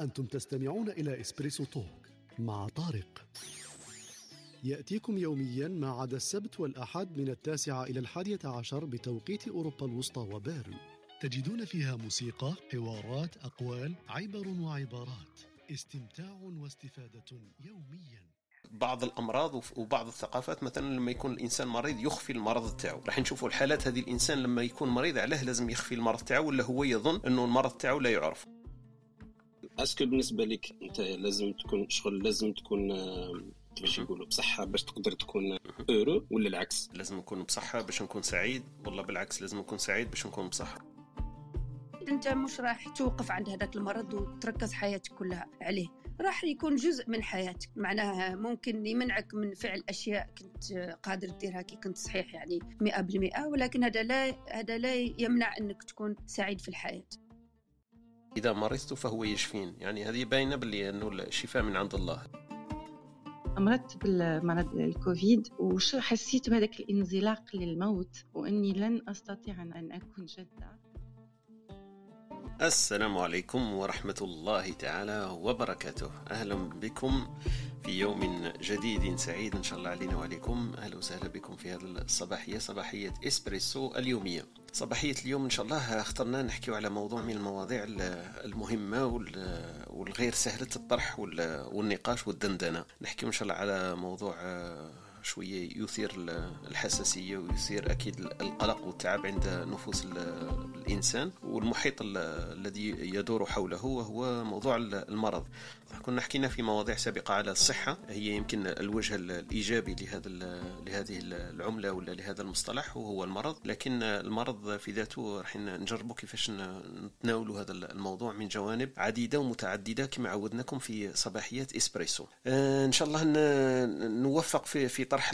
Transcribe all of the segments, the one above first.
أنتم تستمعون إلى إسبريسو توك مع طارق. يأتيكم يوميا ما عدا السبت والأحد من التاسعة إلى الحادية عشر بتوقيت أوروبا الوسطى وبيرن. تجدون فيها موسيقى، حوارات، أقوال، عبر وعبارات. استمتاع واستفادة يوميا. بعض الأمراض وبعض الثقافات مثلا لما يكون الإنسان مريض يخفي المرض تاعو راح نشوفوا الحالات هذه الإنسان لما يكون مريض علاه لازم يخفي المرض تاعو ولا هو يظن إنه المرض تاعو لا يعرف. est-ce que بالنسبة لك أنت لازم تكون شغل لازم تكون كيفاش يقولوا بصحة باش تقدر تكون heureux ولا العكس؟ لازم نكون بصحة باش نكون سعيد. والله بالعكس لازم نكون سعيد باش نكون بصحة. أنت مش راح توقف عند هذاك المرض وتركز حياتك كلها عليه. راح يكون جزء من حياتك. معناها ممكن يمنعك من فعل أشياء كنت قادر تديرها كي كنت صحيح يعني 100% ولكن هذا لا هذا لا يمنع إنك تكون سعيد في الحياة. إذا مرضت فهو يشفين. يعني هذه باينة باللي إنه الشفاء من عند الله. مرضت بالمرض الكوفيد وش حسيت بهذاك الانزلاق للموت وإني لن أستطيع أن أكون جدة. السلام عليكم ورحمة الله تعالى وبركاته. أهلا بكم في يوم جديد سعيد إن شاء الله علينا وعليكم. أهلا وسهلا بكم في هذه الصباحية صباحية إسبريسو اليومية. صباحية اليوم إن شاء الله اخترنا نحكي على موضوع من المواضيع المهمة وال- والغير سهلة الطرح وال- والنقاش والدندنة. نحكي إن شاء الله على موضوع شوية يثير ال- الحساسية ويثير أكيد القلق والتعب عند نفوس ال- الإنسان والمحيط ال- الذي يدور حوله وهو موضوع ال- المرض. كنا حكينا في مواضيع سابقة على الصحة هي يمكن الوجه ال- الإيجابي لهذا لهذه ال- العملة ولا لهذا المصطلح وهو المرض. لكن المرض في ذاته راح نجربوا كيفاش نتناولوا هذا الموضوع من جوانب عديدة ومتعددة كما عودناكم في صباحيات إسبريسو. آه، إن شاء الله نوفق في في طرح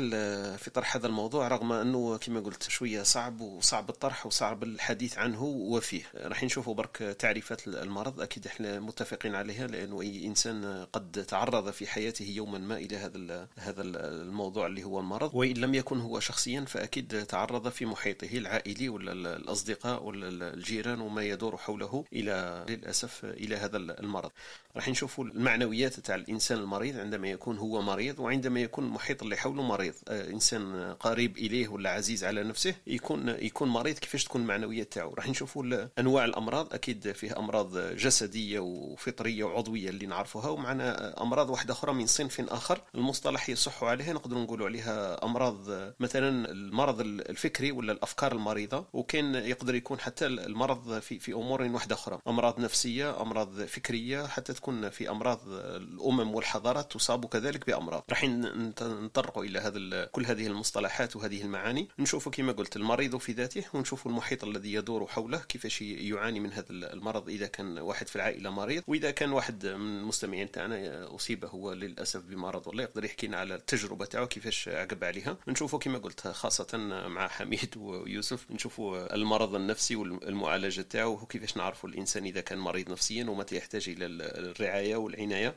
في طرح هذا الموضوع رغم أنه كما قلت شوية صعب وصعب الطرح وصعب الحديث عنه وفيه. راح نشوفوا برك تعريفات المرض أكيد إحنا متفقين عليها لأنه أي إنسان قد تعرض في حياته يوما ما إلى هذا هذا ال- الموضوع اللي هو المرض وإن لم يكن هو شخصيا فأكيد تعرض في محيطه العائلي ولا ال- الأصدقاء ولا ال- الجيران وما يدور حوله إلى للأسف إلى هذا المرض. راح نشوفوا المعنويات تاع الإنسان المريض عندما يكون هو مريض وعندما يكون المحيط اللي حوله مريض. آه، إنسان قريب إليه ولا عزيز على نفسه يكون يكون مريض كيفاش تكون المعنويات تاعو؟ راح نشوفوا ال- أنواع الأمراض. أكيد فيه أمراض جسدية وفطرية وعضوية اللي نعرفوها ومعنا أمراض واحدة أخرى من صنف آخر المصطلح يصح عليها نقدر نقولوا عليها أمراض مثلا المرض الفكري ولا الأفكار المريضة وكان يقدر يكون حتى المرض في في أمور واحدة أخرى أمراض نفسية أمراض فكرية حتى تكون في أمراض الأمم والحضارات تصاب كذلك بأمراض. راح نتطرقوا إلى هذا كل هذه المصطلحات وهذه المعاني نشوفوا كما قلت المريض في ذاته ونشوفوا المحيط الذي يدور حوله كيفاش يعاني من هذا المرض إذا كان واحد في العائلة مريض وإذا كان واحد من المستمعين تاعنا أصيب هو للأسف بمرض والله يقدر يحكي لنا على التجربة تاعو كيفاش عقب عليها. نشوفوا كما قلت خاصة مع حميد ويوسف نشوفوا المرض النفسي والمعالجة تاعو وكيفاش نعرفوا الإنسان إذا كان مريض نفسيا ومتى يحتاج إلى الرعاية والعناية.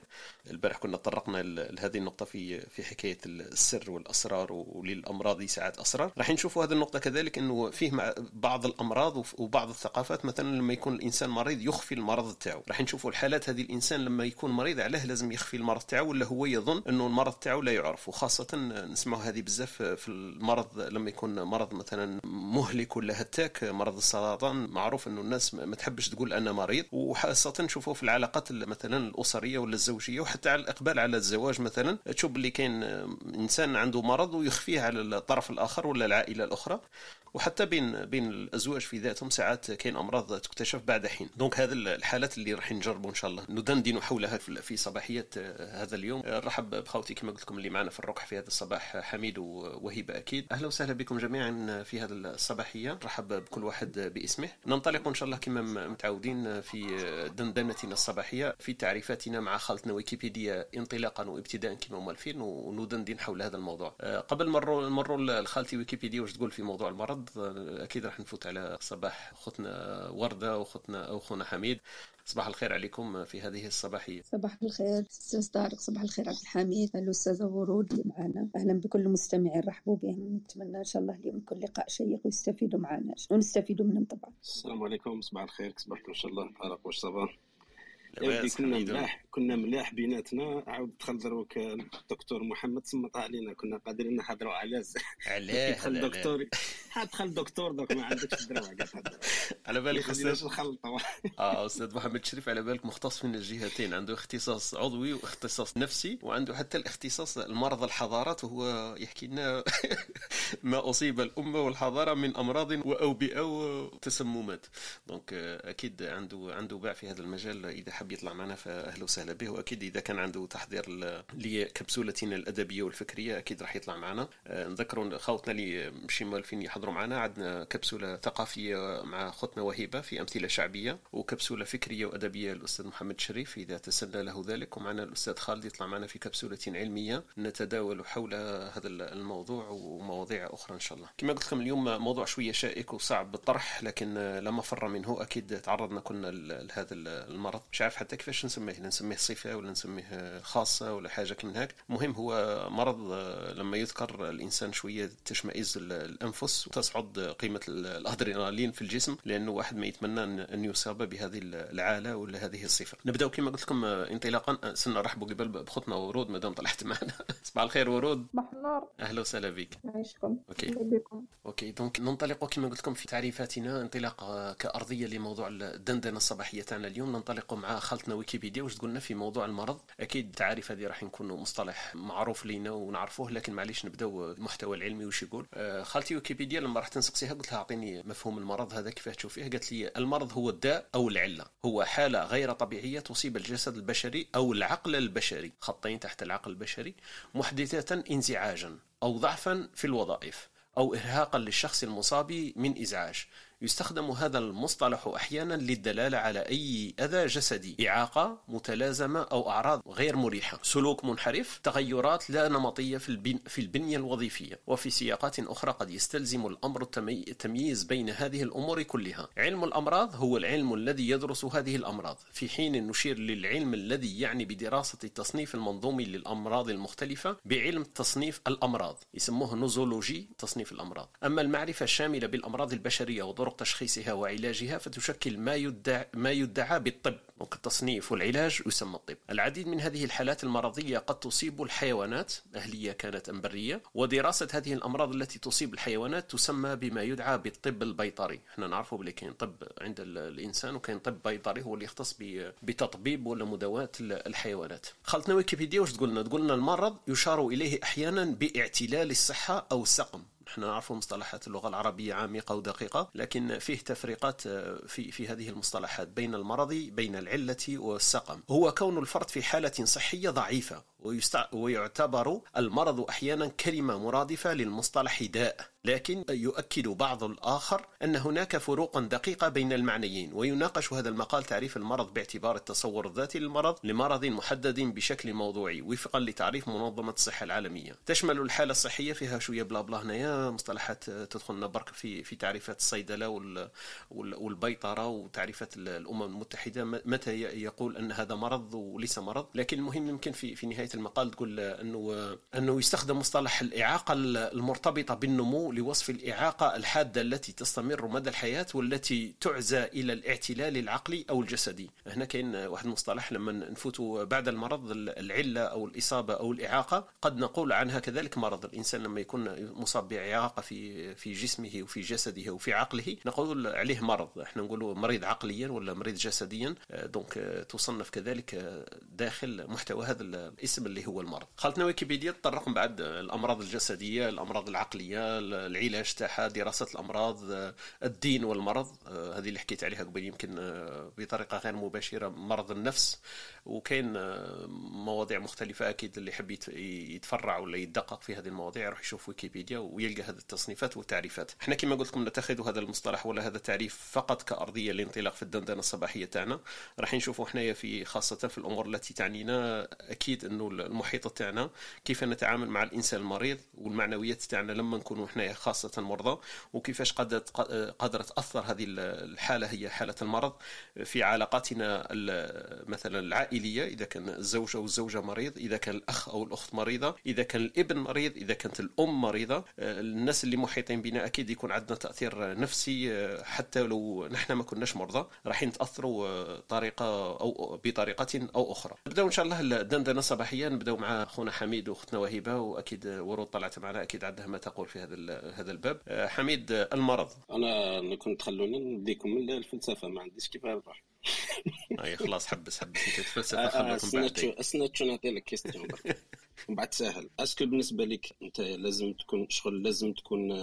البارح كنا تطرقنا لهذه النقطة في في حكاية السر والأسرار وللأمراض ساعات أسرار. راح نشوفوا هذه النقطة كذلك أنه فيه بعض الأمراض وف- وبعض الثقافات مثلا لما يكون الإنسان مريض يخفي المرض تاعو. راح نشوفوا الحالات هذه الإنسان لما يكون مريض علاه لازم يخفي المرض تاعو ولا هو يظن أنه المرض تاعو لا يعرف وخاصة نسمعوا هذه بزاف في المرض لما يكون مرض مثلا مهلك ولا هتاك مرض السرطان معروف أنه الناس ما تحبش تقول أنا مريض. وخاصة نشوفوا في العلاقات ال- مثلا الأسرية ولا الزوجية وحتى على الإقبال على الزواج مثلا تشوف اللي كاين إنسان عنده مرض ويخفيه على الطرف الآخر ولا العائلة الأخرى. وحتى بين بين الأزواج في ذاتهم ساعات كاين أمراض تكتشف بعد حين. دونك هذه الحالات اللي راح نجربوا إن شاء الله. ندندن حولها في صباحية آه، هذا اليوم. آه، نرحب بخوتي كما قلت لكم اللي معنا في الركح في هذا الصباح حميد ووهيبه أكيد. أهلا وسهلا بكم جميعا في هذه الصباحية. نرحب بكل واحد باسمه. ننطلق إن شاء الله كما متعودين في دندنتنا الصباحية في تعريفاتنا مع خالتنا ويكيبيديا انطلاقا وابتداء كما مؤلفين وندندن حول هذا الموضوع. آه، قبل مروا مروا لخالتي ويكيبيديا واش تقول في موضوع المرض آه، أكيد راح نفوت على صباح اختنا وردة واختنا أو اخونا حميد. صباح الخير عليكم في هذه الصباحية. صباح الخير أستاذ طارق صباح الخير عبد الحميد الأستاذة ورود اللي معنا. أهلا بكل المستمعين رحبوا بهم. نتمنى إن شاء الله اليوم يكون لقاء شيق ويستفيدوا معنا. ونستفيدوا منهم طبعا. السلام عليكم صباح الخير صباحكم إن شاء الله. طارق واش صباح؟ كنا ملاح كنا ملاح بيناتنا. عاود دخل دروك الدكتور محمد صمت علينا كنا قادرين نحضروا على علاه دخل دكتور دخل دكتور دوك ما عندكش الدروع على بالك أستاذ آه أستاذ محمد شريف على بالك مختص من الجهتين. عنده اختصاص عضوي واختصاص نفسي وعنده حتى الاختصاص المرض الحضارات وهو يحكي لنا ما أصيب الأمة والحضارة من أمراض وأوبئة وتسممات. دونك أكيد عنده عنده باع في هذا المجال إذا حب يطلع معنا فأهلا وسهلا به. وأكيد إذا كان عنده تحضير لكبسولتنا الأدبية والفكرية أكيد راح يطلع معنا. آه، نذكروا خوتنا اللي مشي مالفين يحضروا معنا عندنا كبسولة ثقافية مع خوتنا وهبه في أمثلة شعبية وكبسولة فكرية وأدبية للاستاذ محمد شريف إذا تسنى له ذلك. ومعنا الأستاذ خالد يطلع معنا في كبسوله علمية. نتداول حول هذا الموضوع ومواضيع أخرى إن شاء الله. كما قلت لكم اليوم موضوع شوية شائك وصعب بالطرح لكن لا مفر منه أكيد تعرضنا كنا لهذا المرض. مش عارف حتى كيفاش نسميه نسميه صفة ولا نسميه خاصة ولا حاجة من هيك المهم هو مرض لما يذكر الإنسان شوية تشمئز الأنفس وتصعد قيمة الأدرينالين في الجسم لأنه واحد ما يتمنى ان يصاب بهذه العالة ولا هذه الصفة. نبداو كما قلت لكم انطلاقا. سنرحبوا قبل بخطنا ورود مادام طلعت معنا. صباح الخير ورود. صباح النور. أهلا وسهلا بك نعيشكم OK. بكم. OK. donc ننطلق كما قلت لكم في تعريفاتنا انطلاق كأرضية لموضوع الدندنة الصباحية تاعنا اليوم. ننطلق مع خالتنا ويكيبيديا واش تقولنا في موضوع المرض؟ أكيد التعريف هذه راح يكون مصطلح معروف لينا ونعرفوه لكن معليش نبداو المحتوى العلمي وش يقول. آه، خالتي ويكيبيديا لما رحت نسقسيها قلت لها أعطيني مفهوم المرض هذا كيفاه تشوفيه. قالت لي المرض هو الداء أو العلة. هو حالة غير طبيعية تصيب الجسد البشري أو العقل البشري. خطين تحت العقل البشري محدثة انزعاجا أو ضعفا في الوظائف أو إرهاقا للشخص المصاب من إزعاج. يستخدم هذا المصطلح أحيانا للدلالة على أي أذى جسدي. إعاقة متلازمة أو أعراض غير مريحة. سلوك منحرف. تغيرات لا نمطية في, البن في البنية الوظيفية. وفي سياقات أخرى قد يستلزم الأمر التمييز بين هذه الأمور كلها. علم الأمراض هو العلم الذي يدرس هذه الأمراض. في حين نشير للعلم الذي يعني بدراسة التصنيف المنظومي للأمراض المختلفة بعلم تصنيف الأمراض. يسموه نوزولوجي تصنيف الأمراض. أما المعرفة الشاملة بالأمراض البشرية وطرق طرق تشخيصها وعلاجها فتشكل ما يدعى, ما يدعى بالطب التصنيف والعلاج يسمى الطب. العديد من هذه الحالات المرضية قد تصيب الحيوانات أهلية كانت أم برية ودراسة هذه الأمراض التي تصيب الحيوانات تسمى بما يدعى بالطب البيطري. إحنا نعرفه بلي كاين طب عند الإنسان وكاين طب بيطري هو اللي يختص بتطبيب ولا مداواة الحيوانات. خلطنا ويكيبيديا واش تقولنا؟ تقولنا المرض يشار إليه أحيانا بإعتلال الصحة أو السقم. إحنا نعرف مصطلحات اللغة العربية عميقة ودقيقة لكن فيه تفريقات آه، في في هذه المصطلحات بين المرض بين العلة والسقم. هو كون الفرد في حالة صحية ضعيفة. ويعتبر المرض أحيانا كلمة مرادفة للمصطلح داء لكن يؤكد بعض الآخر أن هناك فروقا دقيقة بين المعنيين ويناقش هذا المقال تعريف المرض باعتبار التصور الذاتي للمرض لمرض محدد بشكل موضوعي وفقا لتعريف منظمة الصحة العالمية. تشمل الحالة الصحية فيها شوية بلا بلا هنايا مصطلحات تدخلنا برك في في تعريفات الصيدلة والبيطرة وتعريفات الأمم المتحدة متى يقول أن هذا مرض وليس مرض لكن المهم يمكن في في نهاية المقال تقول أنه أنه يستخدم مصطلح الإعاقة المرتبطة بالنمو لوصف الإعاقة الحادة التي تستمر مدى الحياة والتي تعزى إلى الاعتلال العقلي أو الجسدي. هنا كاين واحد المصطلح لما نفوتوا بعد المرض العلة أو الإصابة أو الإعاقة قد نقول عنها كذلك مرض. الإنسان لما يكون مصاب بإعاقة في في جسمه وفي جسده وفي عقله نقول عليه مرض. إحنا نقولوا مريض عقليا ولا مريض جسديا. دونك تصنف كذلك داخل محتوى هذا الاسم اللي هو المرض. خلطنا ويكيبيديا تطرق بعد الأمراض الجسدية الأمراض العقلية العلاج تاعها دراسة الأمراض الدين والمرض. هذه اللي حكيت عليها قبل يمكن بطريقة غير مباشرة مرض النفس. وكاين مواضيع مختلفة أكيد اللي يحب يتفرع ولا يدقق في هذه المواضيع يروح يشوف ويكيبيديا ويلقى هذه التصنيفات والتعريفات. إحنا كما قلت لكم نتخذ هذا المصطلح ولا هذا التعريف فقط كأرضية للانطلاق في الدندنة الصباحية تاعنا. راح نشوفوا حنايا في خاصة في الأمور التي تعنينا أكيد إنه المحيط تاعنا كيف نتعامل مع الإنسان المريض والمعنويات تاعنا لما نكونوا إحنا خاصة مرضى وكيفاش قادره قادره تأثر هذه الحالة هي حالة المرض في علاقاتنا مثلا العائليه إذا كان الزوج أو الزوجة مريض إذا كان الأخ أو الأخت مريضة إذا كان الابن مريض إذا كانت الأم مريضة. الناس اللي محيطين بنا أكيد يكون عندنا تأثير نفسي حتى لو نحن ما كناش مرضى راح نتاثروا طريقة أو بطريقة أو أخرى. نبداو إن شاء الله الدندنة الصباحيه نبداو مع أخونا حميد وأختنا وهبه وأكيد ورود طلعت معنا أكيد عندها ما تقول في هذا هذا الباب. حميد المرض. أنا كنت خلوني نديكم الفلسفة ما عنديش كيف نروح أي خلاص حبس حبس. أنت تفلسف خليكم بعد استنى شوي نعطي لك question ومن بعد سهل. est-ce que بالنسبة لك أنت لازم تكون شغل لازم تكون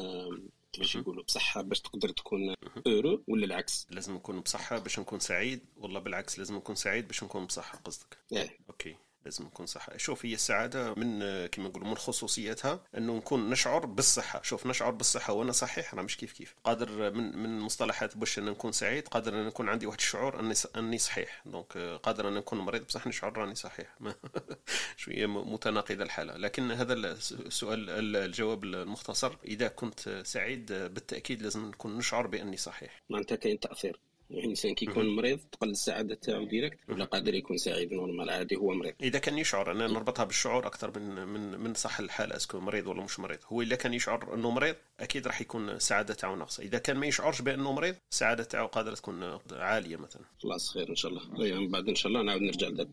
كيفاش يقولوا بصحة باش تقدر تكون heureux ولا العكس؟ لازم نكون بصحة باش نكون سعيد ولا بالعكس لازم نكون سعيد باش نكون بصحة قصدك؟ إيه. OK. لازم نكون صحة شوف هي السعادة من كما نقولوا من خصوصياتها أنه نكون نشعر بالصحة. شوف نشعر بالصحة وأنا صحيح راه مش كيف كيف. قادر من من مصطلحات باش أن نكون سعيد قادر أن نكون عندي واحد الشعور أني أني صحيح. donc قادر أن نكون مريض بصح نشعر راني صحيح. شوية متناقضة الحالة. لكن هذا السؤال الجواب المختصر إذا كنت سعيد بالتأكيد لازم نكون نشعر بأني صحيح. معناتها كاين تأثير. الانسان كي يكون مريض تقل السعادة تاعو direct ولا قادر يكون سعيد normal عادي هو مريض. إذا كان يشعر أنا نربطها بالشعور أكثر من من من صح الحالة est-ce que مريض ولا مش مريض. هو إذا كان يشعر أنه مريض أكيد راح يكون السعاده تاعو ناقصه إذا كان ما يشعرش بأنه مريض السعاده تاعو قادرة تكون عالية مثلا. خلاص خير إن شاء الله. يعني بعد إن شاء الله نعاود نرجع لذاك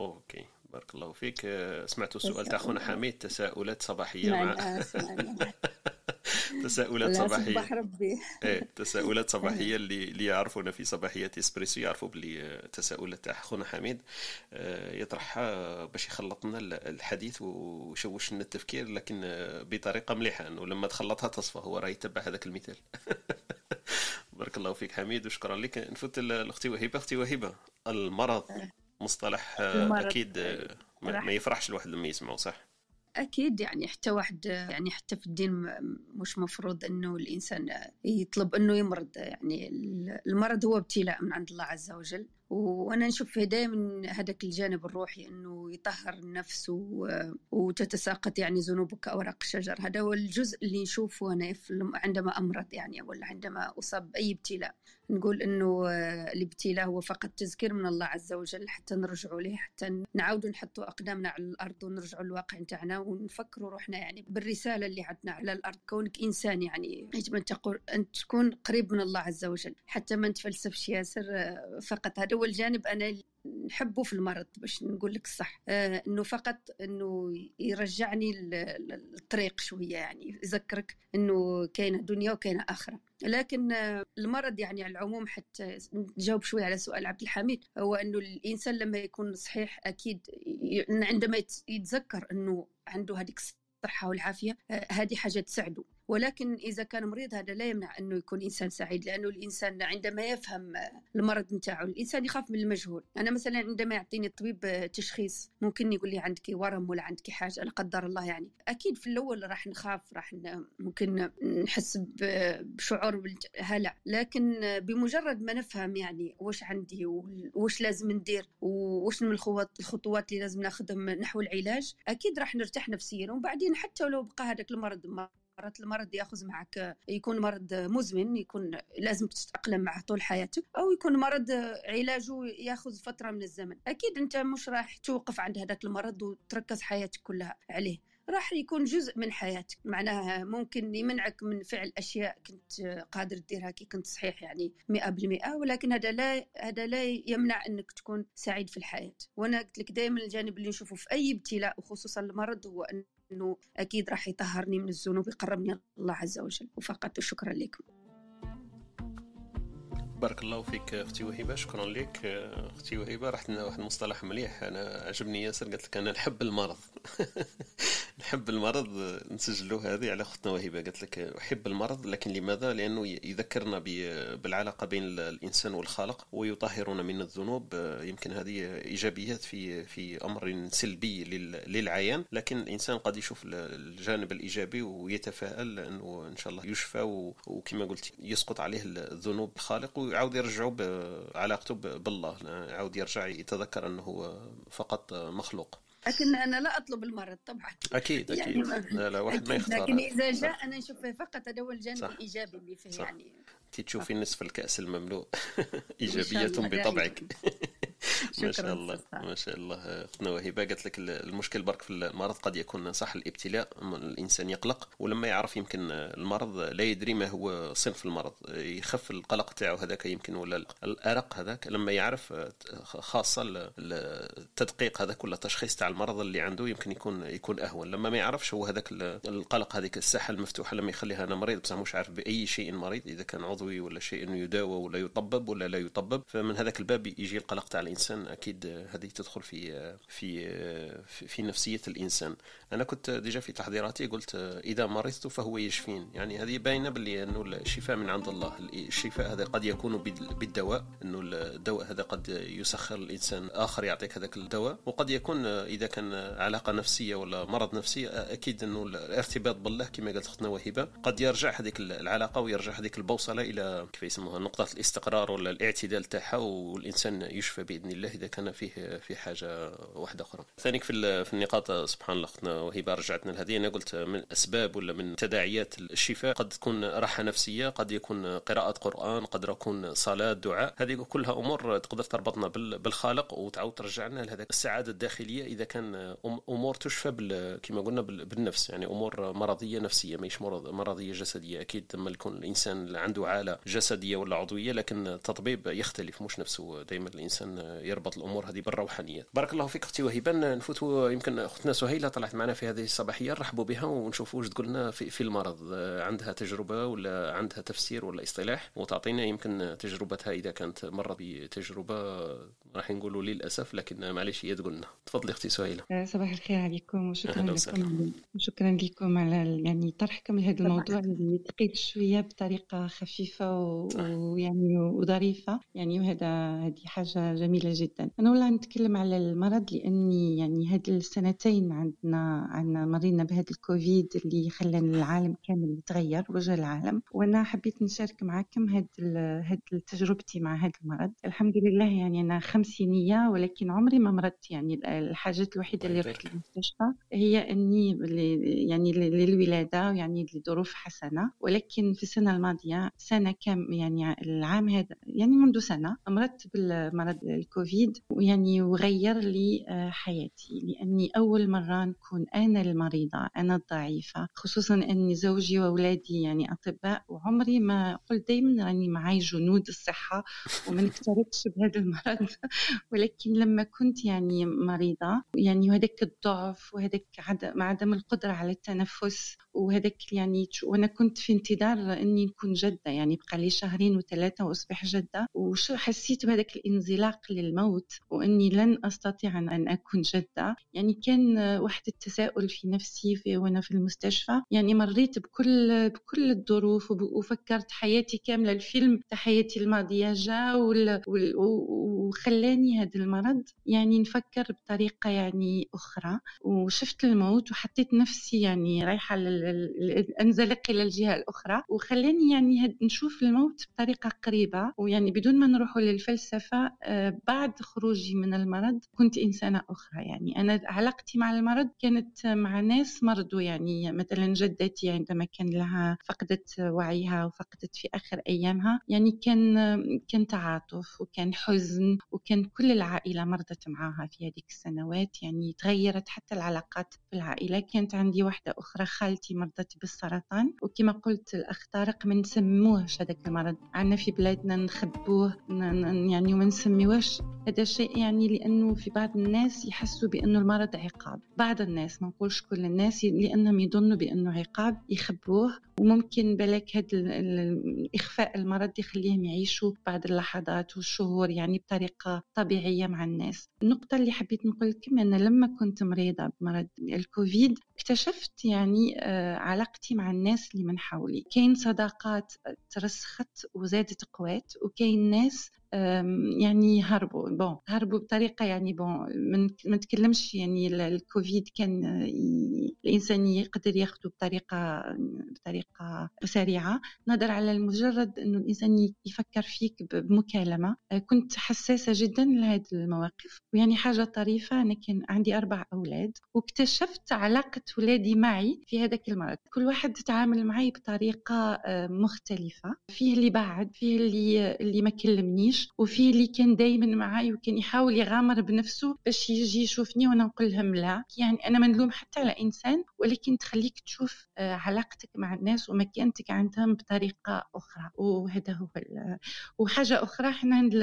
OK. بارك الله فيك. سمعتوا السؤال تاع أخونا حميد تساؤلات صباحية مع تساؤلات صباحية. ربي إيه تساؤلات صباحية اللي اللي يعرفونا في صباحيات إسبريسو يعرفوا بلي تساؤلات تاع خونا حميد يطرحها باش يخلطنا الحديث ويشوش لنا التفكير لكن بطريقة مليحة إنه لما تخلطها تصفى هو راه يتبع هذاك المثال. بارك الله فيك حميد وشكرا لك. نفوت لاختي وهبه أختي وهبه المرض مصطلح أكيد ما يفرحش الواحد لما يسمعه صح؟ أكيد يعني حتى واحد يعني حتى في الدين مش مفروض إنه الإنسان يطلب إنه يمرض. يعني المرض هو ابتلاء من عند الله عز وجل. وأنا نشوف فيه دائما هذاك الجانب الروحي إنه يطهر النفس وتتساقط يعني ذنوبك كاوراق الشجر هذا هو الجزء اللي نشوفه أنا عندما أمرض يعني ولا عندما أصاب باي ابتلاء. نقول إنه الابتلاء هو فقط تذكير من الله عز وجل حتى نرجعوا ليه حتى نعاودوا نحطوا أقدامنا على الأرض ونرجعوا للواقع نتاعنا ونفكروا روحنا يعني بالرسالة اللي عندنا على الأرض. كونك إنسان يعني يجب أن تقول أن تكون قريب من الله عز وجل. حتى ما نتفلسفش ياسر فقط. هذا هو الجانب. أنا نحبه في المرض باش نقول لك الصح. آه إنه فقط إنه يرجعني للطريق شوية يعني يذكرك إنه كاينة دنيا وكاينة آخرة. لكن آه المرض يعني على العموم حتى نجاوب شوية على سؤال عبد الحميد. هو إنه الإنسان لما يكون صحيح أكيد عندما يتذكر إنه عنده هذيك الصحة والعافية آه هذه حاجة تساعده. ولكن إذا كان مريض هذا لا يمنع أنه يكون إنسان سعيد لأنه الإنسان عندما يفهم المرض نتاعو الإنسان يخاف من المجهول. أنا مثلا عندما يعطيني الطبيب تشخيص ممكن يقول لي عندك ورم ولا عندك حاجة؟ لا قدر الله يعني. أكيد في الأول راح نخاف راح ممكن نحس بشعور بالهلع. لكن بمجرد ما نفهم يعني وش عندي وش لازم ندير وش من الخطوات اللي لازم ناخذهم نحو العلاج أكيد راح نرتاح نفسيا. وبعدين حتى لو بقى هذاك المرض مرات المرض ياخذ معك يكون مرض مزمن يكون لازم تتأقلم معه طول حياتك أو يكون مرض علاجه ياخذ فترة من الزمن. أكيد أنت مش راح توقف عند هذاك المرض وتركز حياتك كلها عليه. راح يكون جزء من حياتك. معناها ممكن يمنعك من فعل أشياء كنت قادر تديرها كي كنت صحيح يعني مئة بالمئة ولكن هذا لا هذا لا يمنع أنك تكون سعيد في الحياة. وأنا قلت لك دائما الجانب اللي نشوفه في أي ابتلاء وخصوصا المرض هو أن إنه أكيد راح يطهرني من الذنوب يقربني الله عز وجل. وفقط شكرا لكم. بارك الله فيك أختي وهبه شكرا لك أختي وهبه رحت لنا واحد المصطلح مليح. أنا عجبني ياسر قالت لك أنا نحب المرض. نحب المرض نسجلوا هذه على أختنا وهبه قالت لك أحب المرض لكن لماذا؟ لأنه يذكرنا بالعلاقة بين الإنسان والخالق ويطهرنا من الذنوب. يمكن هذه إيجابيات في في أمر سلبي للعيان. لكن الإنسان قد يشوف الجانب الإيجابي ويتفائل انه إن شاء الله يشفى وكما قلت يسقط عليه الذنوب. الخالق ويعاود يرجعه بعلاقته بالله يعاود يرجع يتذكر أنه هو فقط مخلوق. لكن أنا لا أطلب المرض طبعا. أكيد أكيد. يعني ما- لا لا واحد ما. يختار لكن إذا جاء أنا نشوف فقط هذا هو الجانب صح. الإيجابي اللي فيه صح. يعني. أنت تشوفي نصف الكأس المملوء. الله، بطبعك. ما شاء الله. ما شاء الله اختنا وهبه قالت لك المشكل برك في المرض قد يكون صح الابتلاء الإنسان يقلق ولما يعرف يمكن المرض لا يدري ما هو صنف المرض يخف القلق تاعو هذاك يمكن ولا الأرق هذاك لما يعرف خاصة ال- التدقيق هذاك ولا التشخيص تاع المرض اللي عنده يمكن يكون يكون أهون لما ما يعرفش هو هذاك ال- القلق هذيك الساحة المفتوحة لما يخليها أنا مريض بصح مش عارف بأي شيء مريض إذا كان عضوي ولا شيء يداوى ولا يطبب ولا لا يطبب فمن هذاك الباب يجي القلق تاع الإنسان أكيد هذه تدخل في في في, نفسية الإنسان. أنا كنت ديجا في تحضيراتي قلت إذا مرضت فهو يشفين. يعني هذه باينة باللي أنه الشفاء من عند الله. الشفاء هذا قد يكون بال- بالدواء. أنه الدواء هذا قد يسخر الإنسان آخر يعطيك هذاك الدواء. وقد يكون إذا كان علاقة نفسية ولا مرض نفسي أكيد أنه الارتباط بالله كما قالت أختنا وهبة قد يرجع هذيك العلاقة ويرجع هذيك البوصلة إلى كيف يسموها نقطة الاستقرار ولا الاعتدال تاعها والإنسان يشفى باذن الله إذا كان فيه في حاجة واحدة أخرى. ثانيك في في النقاط سبحان الله اختنا وهبة رجعتنا لهذه أنا قلت من أسباب ولا من تداعيات الشفاء قد تكون راحة نفسية قد يكون قراءة قرآن قد يكون صلاة دعاء. هذه كلها أمور تقدر تربطنا بال- بالخالق وتعاود ترجعنا لهذاك السعادة الداخلية إذا كان أمور تشفى كما قلنا بال- بالنفس. يعني أمور مرضية نفسية ماهيش مرض مرضية جسدية. أكيد لما يكون الإنسان عنده عالة جسدية ولا عضوية لكن التطبيب يختلف مش نفسه. دائما الإنسان يربط الأمور هذه بالروحانيات بارك الله فيك أختي وهبة. نفوتوا يمكن أختنا سهيلة طلعت معنا في هذه الصباحية. نرحبوا بها ونشوفوا واش تقول لنا في, في المرض. عندها تجربة ولا عندها تفسير ولا اصطلاح؟ وتعطينا يمكن تجربتها إذا كانت مرت بتجربة. راح نقولوا للأسف لكن معليش هي تقول لنا تفضلي أختي سهيلة. صباح الخير عليكم وشكرا. لكم. وشكرا لكم على يعني طرحكم لهذا الموضوع اللي ثقيل خفيفة و- صح. ويعني وظريفة. يعني وهذا هذه حاجة جميلة جدا. أنا والله نتكلم على المرض لأني يعني هذه السنتين عندنا عندنا مرينا بهذا الكوفيد اللي خلى العالم كامل يتغير وجه العالم. وأنا حبيت نشارك معكم هذه ال- هذه تجربتي مع هذا المرض. الحمد لله يعني أنا خمسينية ولكن عمري ما مرضت. يعني الحاجات الوحيدة اللي الله رحت يبارك. المستشفى هي أني يعني للولادة يعني لظروف حسنة. ولكن في السنة الماضية سنة كام يعني العام هذا يعني منذ سنة مرضت بالمرض الكوفيد ويعني وغير لي آه، حياتي لأني أول مرة نكون أنا المريضة أنا الضعيفة خصوصا أني زوجي وأولادي يعني أطباء وعمري ما قلت دائما راني معي جنود الصحة وما نكترثش بهذا المرض. ولكن لما كنت يعني مريضة يعني وهذاك الضعف وهذاك عدم عدم القدرة على التنفس وهذاك يعني وأنا كنت في انتظار إني نكون جدة يعني بقى لي شهرين وثلاثة وأصبح جدة. وشو حسيت بهذاك الانزلاق للموت وإني لن أستطيع أن- أن أكون جدة يعني كان آه، واحد التساؤل في نفسي في وأنا في المستشفى. يعني مريت بكل بكل الظروف وفكرت حياتي كاملة. الفيلم حياتي الماضية جا وخلاني هذا المرض. يعني نفكر بطريقة يعني أخرى. وشفت الموت وحطيت نفسي يعني لل- أنزلق إلى الجهة الأخرى. وخلاني يعني نشوف الموت بطريقة قريبة. ويعني بدون ما نروح للفلسفة آه، بعد خروجي من المرض كنت إنسانة أخرى. يعني أنا علاقتي مع المرض كانت مع ناس مرضوا يعني مثلا جدتي عندما كان لها فقدت وعيها وفقدت في آخر أيامها يعني كان كان تعاطف وكان حزن وكان كل العائلة مرضت معها في هذيك السنوات. يعني تغيرت حتى العلاقات في العائلة. كانت عندي واحدة أخرى خالتي مرضت بالسرطان. وكما قلت الأخ طارق ما نسموهش هذاك المرض. عندنا في بلادنا نخبوه يعني وما نسميوهش هذا شيء يعني لأنه في بعض الناس يحسوا بأنه المرض عقاب. بعض الناس ما نقولش كل الناس لأنهم يظنوا بأنه عقاب يخبوه وممكن بالك هذا إخفاء المرض يخليهم يعيشوا بعض اللحظات والشهور يعني بطريقة طبيعية مع الناس. النقطة اللي حبيت نقول لكم أن لما كنت مريضة بمرض الكوفيد اكتشفت يعني آه، علاقتي مع الناس اللي من حولي. كاين صداقات ترسخت وزادت قوات وكاين ناس يعني هربوا. بون هربوا بطريقة يعني بون ما نتكلمش يعني الكوفيد كان الإنسان يقدر ياخذه بطريقة بطريقة سريعة. نظر على المجرد إنه الإنسان يفكر فيك بمكالمة. آه، كنت حساسة جدا لهذه المواقف ويعني حاجة طريفة أنا كان عندي أربع أولاد واكتشفت علاقة ولادي معي في هذاك المرض. كل واحد تتعامل معي بطريقة آه، مختلفة. فيه اللي بعد فيه اللي اللي ما كلمنيش. وفيه اللي كان دائما معي وكان يحاول يغامر بنفسه باش يجي يشوفني وأنا نقول لهم لا. يعني أنا ما نلوم حتى على إنسان ولكن تخليك تشوف علاقتك مع الناس ومكانتك عندهم بطريقة أخرى وهذا هو وحاجة أخرى. إحنا عند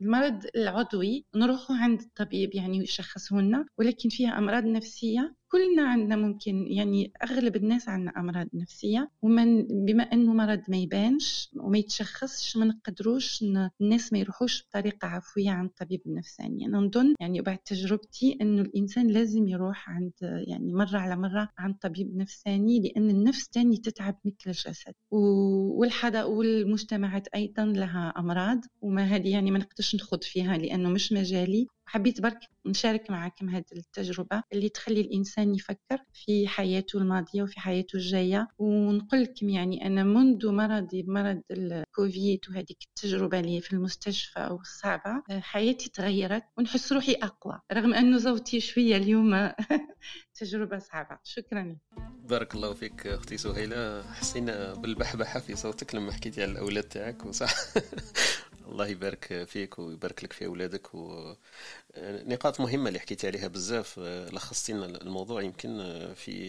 المرض العضوي نروحوا عند الطبيب يعني يشخصه لنا ولكن فيها أمراض نفسية. كلنا عندنا ممكن يعني أغلب الناس عندنا أمراض نفسية ومن بما إنه مرض ما يبانش وما يتشخصش ما نقدروش الناس ما يروحوش بطريقة عفوية عند الطبيب النفساني. أنا نظن يعني بعد تجربتي إنه الإنسان لازم يروح عند يعني مرة على مرة عند طبيب نفساني لأن النفس تاني تتعب مثل الجسد. والحضا والمجتمعات أيضا لها أمراض وما هذه يعني ما نقدرش نخوض فيها لأنه مش مجالي. حبيت برك نشارك معكم هذه التجربة اللي تخلي الإنسان يفكر في حياته الماضية وفي حياته الجاية. ونقول لكم يعني أنا منذ مرضي بمرض الكوفيد وهذيك التجربة اللي في المستشفى والصعبة حياتي تغيرت ونحس روحي أقوى رغم أنه صوتي شوية اليوم تجربة صعبة. شكرا. بارك الله فيك أختي سهيلة. حسينا بالبحبحة في صوتك لما حكيتي على الأولاد تاعك وصح؟ الله يبارك فيك ويبارك لك في أولادك ونقاط مهمة اللي حكيتي عليها بزاف لخصتي لنا الموضوع يمكن في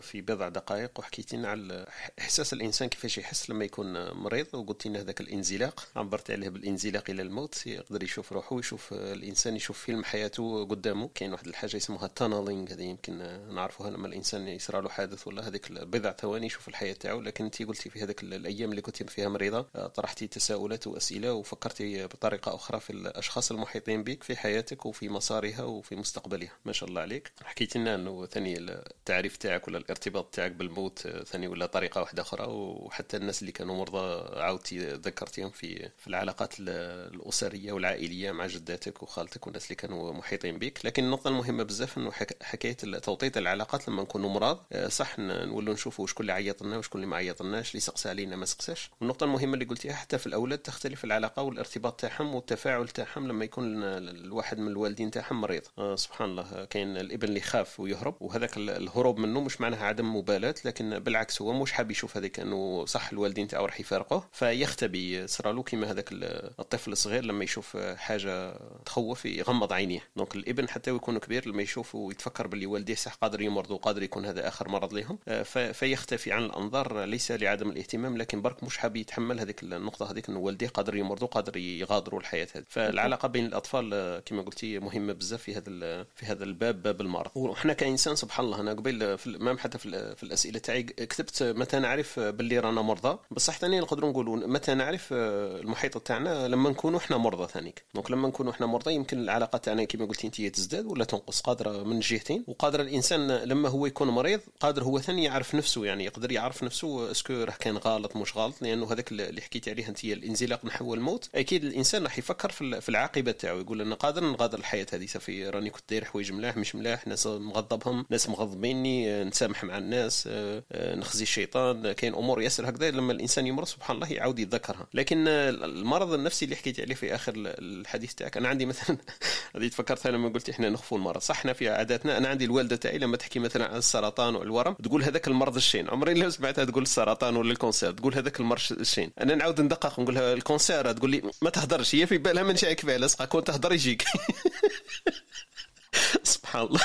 في بضع دقائق وحكيتي لنا على إحساس الإنسان كيفاش يحس لما يكون مريض وقلتي لنا هذاك الانزلاق عبرت عليه بالانزلاق إلى الموت يقدر يشوف روحه ويشوف الإنسان يشوف فيلم حياته قدامه. كاين واحد الحاجة اسمها تانلينج هذه يمكن نعرفوها لما الإنسان يصرى له حادث ولا هذيك بضع ثواني يشوف الحياة تاعو. لكن انت قلتي في هذيك الأيام اللي كنت فيها مريضة طرحتي تساؤلات وأسئلة وفكرتي بطريقة أخرى في الأشخاص المحيطين بك في حياتك. وفي مسارها وفي مستقبلها. ما شاء الله عليك. حكيت لنا أنه ثاني التعريف تاعك ولا الارتباط تاعك بالموت ثاني ولا طريقة واحدة أخرى وحتى الناس اللي كانوا مرضى عاودتي ذكرتيهم في في العلاقات الأسرية والعائلية مع جداتك وخالتك والناس اللي كانوا محيطين بك. لكن النقطة المهمة بزاف أنه حكاية توطيط العلاقات لما نكونوا مرض صح نولوا نشوفوا شكون اللي عيط لنا وشكون اللي ما عيط لناش اللي سقسى علينا ما سقساش. والنقطة المهمة اللي قلتيها حتى في الأولاد تختلف العلاقة والارتباط تاعهم والتفاعل تاعهم لما يكون الواحد من الوالدين تاعهم مريض. آه سبحان الله كاين الابن اللي يخاف ويهرب وهذاك الهروب منه مش معناها عدم مبالاة لكن بالعكس هو مش حاب يشوف هذيك إنه صح الوالدين تاعو راح يفارقوه. فيختبي صرالو كيما هذاك الطفل الصغير لما يشوف حاجة تخوف يغمض عينيه. donc الابن حتى يكون كبير لما يشوف ويتفكر باللي والديه صح قادر يمرض وقادر يكون هذا آخر مرض لهم آه، فيختفي عن الأنظار ليس لعدم الاهتمام لكن برك مش حاب يتحمل هذيك النقطة هذيك إنه والديه قادر يمرض وقادر يغادروا الحياة هذه. فالعلاقة بين الأطفال آه، كما قلتي مهمة بزاف في هذا في هذا الباب باب المرض. وحنا كإنسان سبحان الله أنا قبل في même حتى في, في الأسئلة تاعي كتبت متى نعرف باللي رانا مرضى. بصح ثاني نقدروا نقولوا متى نعرف المحيط تاعنا لما نكونوا إحنا مرضى ثانيك. donc لما نكونوا إحنا مرضى يمكن العلاقة تاعنا كما قلتي انت تزداد ولا تنقص قادرة من جهتين. وقادر الإنسان لما هو يكون مريض قادر هو ثاني يعرف نفسه يعني يقدر يعرف نفسه اسكو راه كان غلط مش غلط لأنه هذاك اللي حكيتي عليه انت الانزلاق نحو الموت. أكيد الإنسان راح يفكر في العاقبة تاعو يقول أنا قادر نغادر الحياة هذه صافي راني كنت داير حوايج ملاح مش ملاح ناس مغضبهم ناس مغضبيني نسامح مع الناس نخزي الشيطان كاين أمور ياسر هكذا لما الإنسان يمرض سبحان الله يعاود يتذكرها. لكن المرض النفسي اللي حكيت عليه في آخر الحديث تاعك أنا عندي مثلا هذه تفكرتها لما قلت إحنا نخفوا المرض. صح إحنا في عاداتنا أنا عندي الوالدة تاعي لما تحكي مثلا عن السرطان والورم تقول هذاك المرض الشين. عمري لا سمعتها تقول السرطان ولا ال cancer تقول هذاك المرض الشين. أنا نعاود ندقق نقول لها ال cancer تقول لي ما تهضرش هي في بالها من فيها لصقه كون تهضر يجيك. سبحان الله.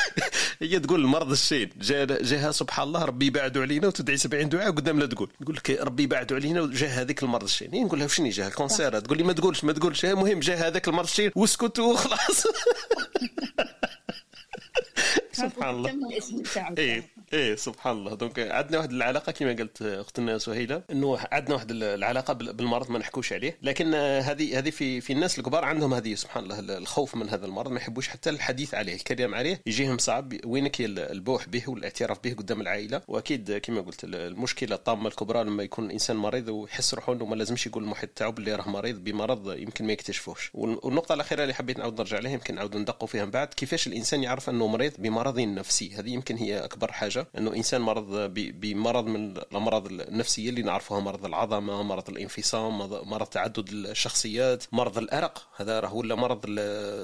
هي تقول المرض الشين جا جاها سبحان الله ربي يبعدوا علينا وتدعي 70 دعاء قدام لا تقول. تقول لك ربي يبعدوا علينا وجا هذيك المرض الشين نقول لها وشني جا ال cancer تقول لي ما تقولش ما تقولش. المهم جا هذاك المرض الشين واسكت وخلاص. سبحان الله. الاسم تاعو إيه إيه سبحان الله. دونك عندنا واحد العلاقة كما قالت اختنا سهيله إنه عندنا واحد العلاقة بالمرض ما نحكوش عليه لكن هذه هذه في في الناس الكبار عندهم هذه سبحان الله الخوف من هذا المرض ما يحبوش حتى الحديث عليه الكلام عليه يجيهم صعب وينك البوح به والاعتراف به قدام العائلة. وأكيد كما قلت المشكلة الطامة الكبرى لما يكون الانسان مريض ويحس روحه إنه ما لازمش يقول المحيط تاعو باللي راه مريض بمرض يمكن ما يكتشفوش. والنقطة الأخيرة اللي حبيت نعاود نرجع لها يمكن نعاود ندقوا فيها من بعد كيفاش الإنسان يعرف إنه مريض بمرض نفسي هذه يمكن هي أكبر حاجة انه إنسان مرض بمرض من الأمراض النفسية اللي نعرفوها مرض العظمة مرض الانفصام مرض تعدد الشخصيات مرض الأرق. هذا راه ولا مرض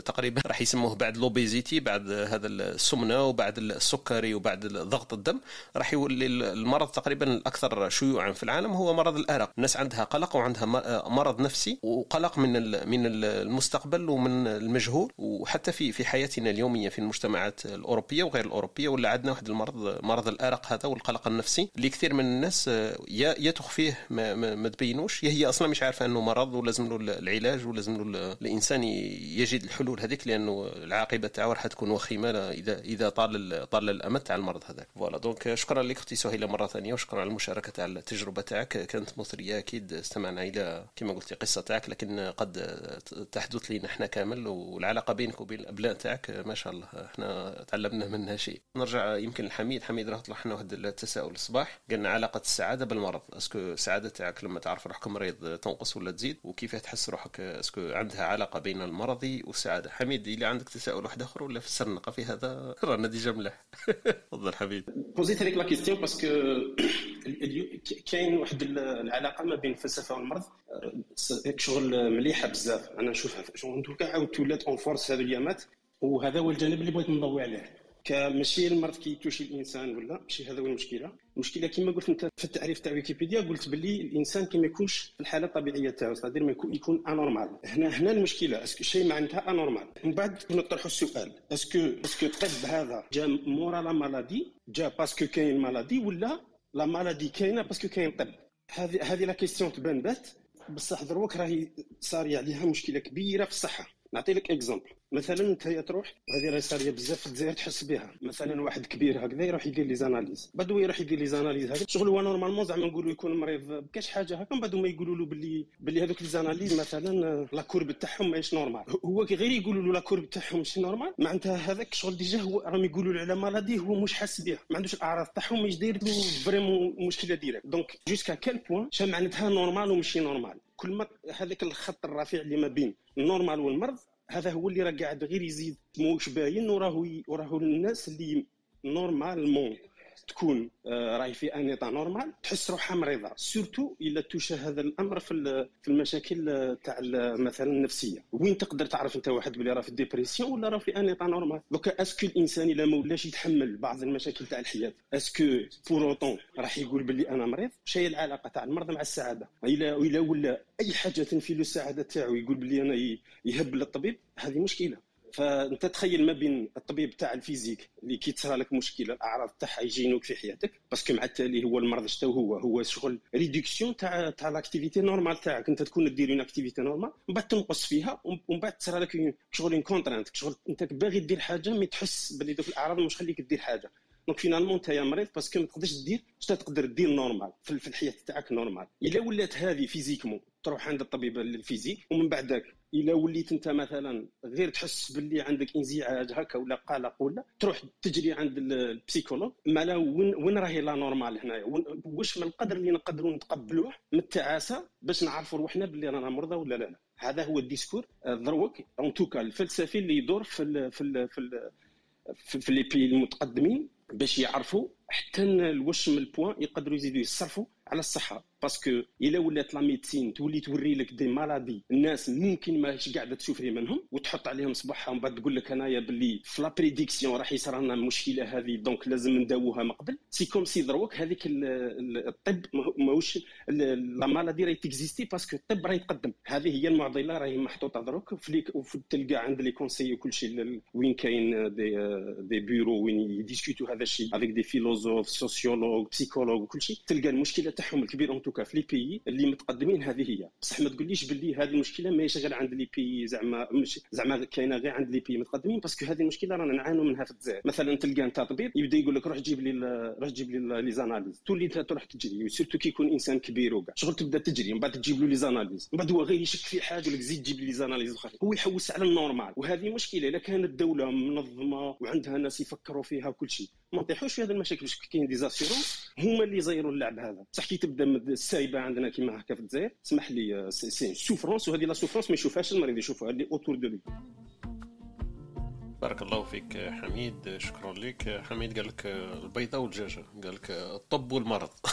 تقريبا راح يسموه بعد l'obésité بعد هذا السمنة وبعد السكري وبعد ضغط الدم. راح يولي المرض تقريبا الأكثر شيوعا في العالم هو مرض الأرق. الناس عندها قلق وعندها مرض نفسي وقلق من من المستقبل ومن المجهول. وحتى في في حياتنا اليومية في المجتمعات الأوروبية وغير الأوروبية ولا عندنا واحد المرض مرض الأرق هذا والقلق النفسي اللي كثير من الناس يا يا تخفيه ما, ما, ما تبينوش. هي أصلا مش عارفة أنه مرض ولازم له العلاج ولازم له الإنسان يجد الحلول هذيك لأنه العاقبة تاعو راح تكون وخيمة اذا إذا طال طال الأمد تاع المرض هذاك. voilà. donc شكرا لك أختي سهيلة مرة ثانية وشكرا على المشاركة تاع التجربة تاعك. كانت مثرية أكيد استمعنا إلى كما قلتي قصة تاعك لكن قد تحدث لنا إحنا كامل والعلاقة بينك وبين الأبناء تاعك ما شاء الله. إحنا تعلمنا منها شيء. نرجع يمكن لحميد حميد راه طلع لنا واحد التساؤل الصباح. قلنا علاقة السعادة بالمرض. est-ce que السعادة تاعك لما تعرف روحك مريض تنقص ولا تزيد؟ وكيف تحس روحك؟ est-ce que عندها علاقة بين المرض والسعادة. حميد اللي عندك تساؤل واحد آخر ولا السرنقه في هذا؟ رانا déjà ملاح تفضل حبيب بوزيت هذيك la question parce que كاين واحد العلاقة ما بين الفلسفة والمرض. شغل مليحه بزاف أنا نشوفها. شغل دوكا عاود تولات en force هذو اليامات وهذا هو الجانب اللي بغيت نضوي عليه. ماشي المرض كيتوشي الإنسان ولا ماشي هذا هو المشكلة. المشكلة كما قلت أنت في التعريف تاع ويكيبيديا قلت باللي الإنسان كما يكونش في الحالة الطبيعية تاعو صادير ما يكون, anormal هنا هنا المشكلة est-ce que شيء معناتها anormal من بعد نطرحوا السؤال est-ce que est-ce que الطب هذا جا مورا la maladie؟ جا parce que كاين maladie ولا la maladie كاينة parce que كاين طب؟ هذه هذه la question تبان bête. بصح دروك راهي صار عليها مشكلة كبيرة في الصحة. نعطي لك exemple مثلا انت تروح وهذه راهي صارية بزاف في الجزائر تحس بها. مثلا واحد كبير هكذا يروح يدير les analyses. بعد يروح يدير les analyses هذا شغل هو normalement زعما نقولوا يكون مريض بكاش حاجة هكا من بعد ما يقولوا له باللي باللي هذوك les analyses مثلا la courbe تاعهم ماهيش normal. هو غير يقولوا له la courbe تاعهم ماشي normal معناتها هذاك شغل déjà هو راهم يقولوا له على مرضي هو مش حاس بها. ما عندوش الأعراض تاعهم ماهيش داير له vraiment مشكلة directe. donc jusqu'à quel point شا معناتها normal وماشي normal؟ كل ما هذاك الخط الرفيع اللي ما بين ال normal والمرض هذا هو اللي راه قاعد غير يزيد. موش باين وراه وراه الناس اللي normalement. تكون آه، راهي في un état normal تحس روحها مريضة. surtout إلا توشى هذا الأمر في المشاكل آه، تاع مثلا النفسية. وين تقدر تعرف أنت واحد بلي راه في dépression ولا راه في un état normal؟ دوكا est-ce que الانسان إلا ما ولاش يتحمل بعض المشاكل تاع الحياة؟ est-ce que pour autant راح يقول بلي أنا مريض؟ شي العلاقة تاع المرض مع السعادة. إلا إلا ولا أي حاجة تنفي له السعادة تاعو يقول بلي أنا يهب للطبيب هذه مشكلة. فانت تخيل ما بين الطبيب تاع ال physique اللي كي لك مشكلة الاعراض تاعها يجينوك في حياتك parce que مع التالي هو المرض شتو هو هو شغل réduction تاع تاع l'activité normale تاعك. أنت تكون دير une activité normale من بعد تنقص فيها ومن بعد تصرى لك شغل une contrainte شغل أنت باغي دير حاجة mais تحس باللي دوك الأعراض مش خليك دير حاجة. donc finalement انت مريض parce que ما تقدرش دير اش تقدر دير normal في الحياة تاعك normal الا ولات هذه physiquement تروح عند الطبيب ال physique ومن بعدك الا وليت انت مثلا غير تحس باللي عندك انزعاج هكا ولا قلق ولا تروح تجري عند ال psychologue مالا وين وين راهي la normale هنايا واش من القدر اللي نقدروا نتقبلوه من التعاسه باش نعرفوا روحنا باللي رانا مرضى ولا لا هذا هو ال discours دروك en tout cas الفلسفي اللي يدور في ال في ال في ال في, في لي بي المتقدمين باش يعرفوا حتى الوش من ال point يقدروا يزيدوا يصرفوا على الصحة parce que إلا ولات la médecine تولي توري لك des maladies الناس ممكن ماهيش قاعدة تسوفري منهم وتحط عليهم صباحها ومن بعد تقول لك أنايا باللي في la prédiction راح يصرى لنا المشكلة هذه donc لازم نداووها من قبل. c'est comme si دروك هذيك الطب ماهوش la maladie راهي تكزيستي parce que الطب راه يتقدم هذه هي المعضلة راهي محطوطة دروك في تلقى عند les conseils وكل شيء وين كاين des des bureaux وين يديسكوتو هذا الشيء avec des philosophes sociologues psychologues وكل شيء. تلقى المشكلة تاعهم الكبير en tout cas في les pays اللي متقدمين هذه هي. بصح ما تقوليش باللي هذه المشكلة ماهيش غير عند les pays زعما مش زعما كاينة غير عند les pays متقدمين parce que هذه المشكلة رانا نعانوا منها في الجزائر. مثلا تلقى أنت طبيب يبدأ يقول لك روح جيب لي روح جيب لي les analyses. تولي تروح تجري surtout كي يكون إنسان كبير وكاع شغل تبدأ تجري من بعد تجيب له les analyses. من بعد هو غير يشك في حاجة يقول لك زيد جيب لي les analyses اخرين هو يحوس على ال normal. وهذه مشكلة إلا كانت الدولة منظمة وعندها ناس يفكروا فيها وكل شيء. ما نطيحوش في هذه المشاكل باش كاين des assurances هما اللي يزيروا اللعب هذا. بصح كي تبدا السايبة عندنا كيما هكا في الجزائر اسمح لي c'est souffrance وهذه la souffrance ما يشوفهاش المريض يشوفها اللي autour de lui بارك الله فيك حميد. شكرا لك. حميد قال لك البيضة والدجاجة. قال لك الطب والمرض.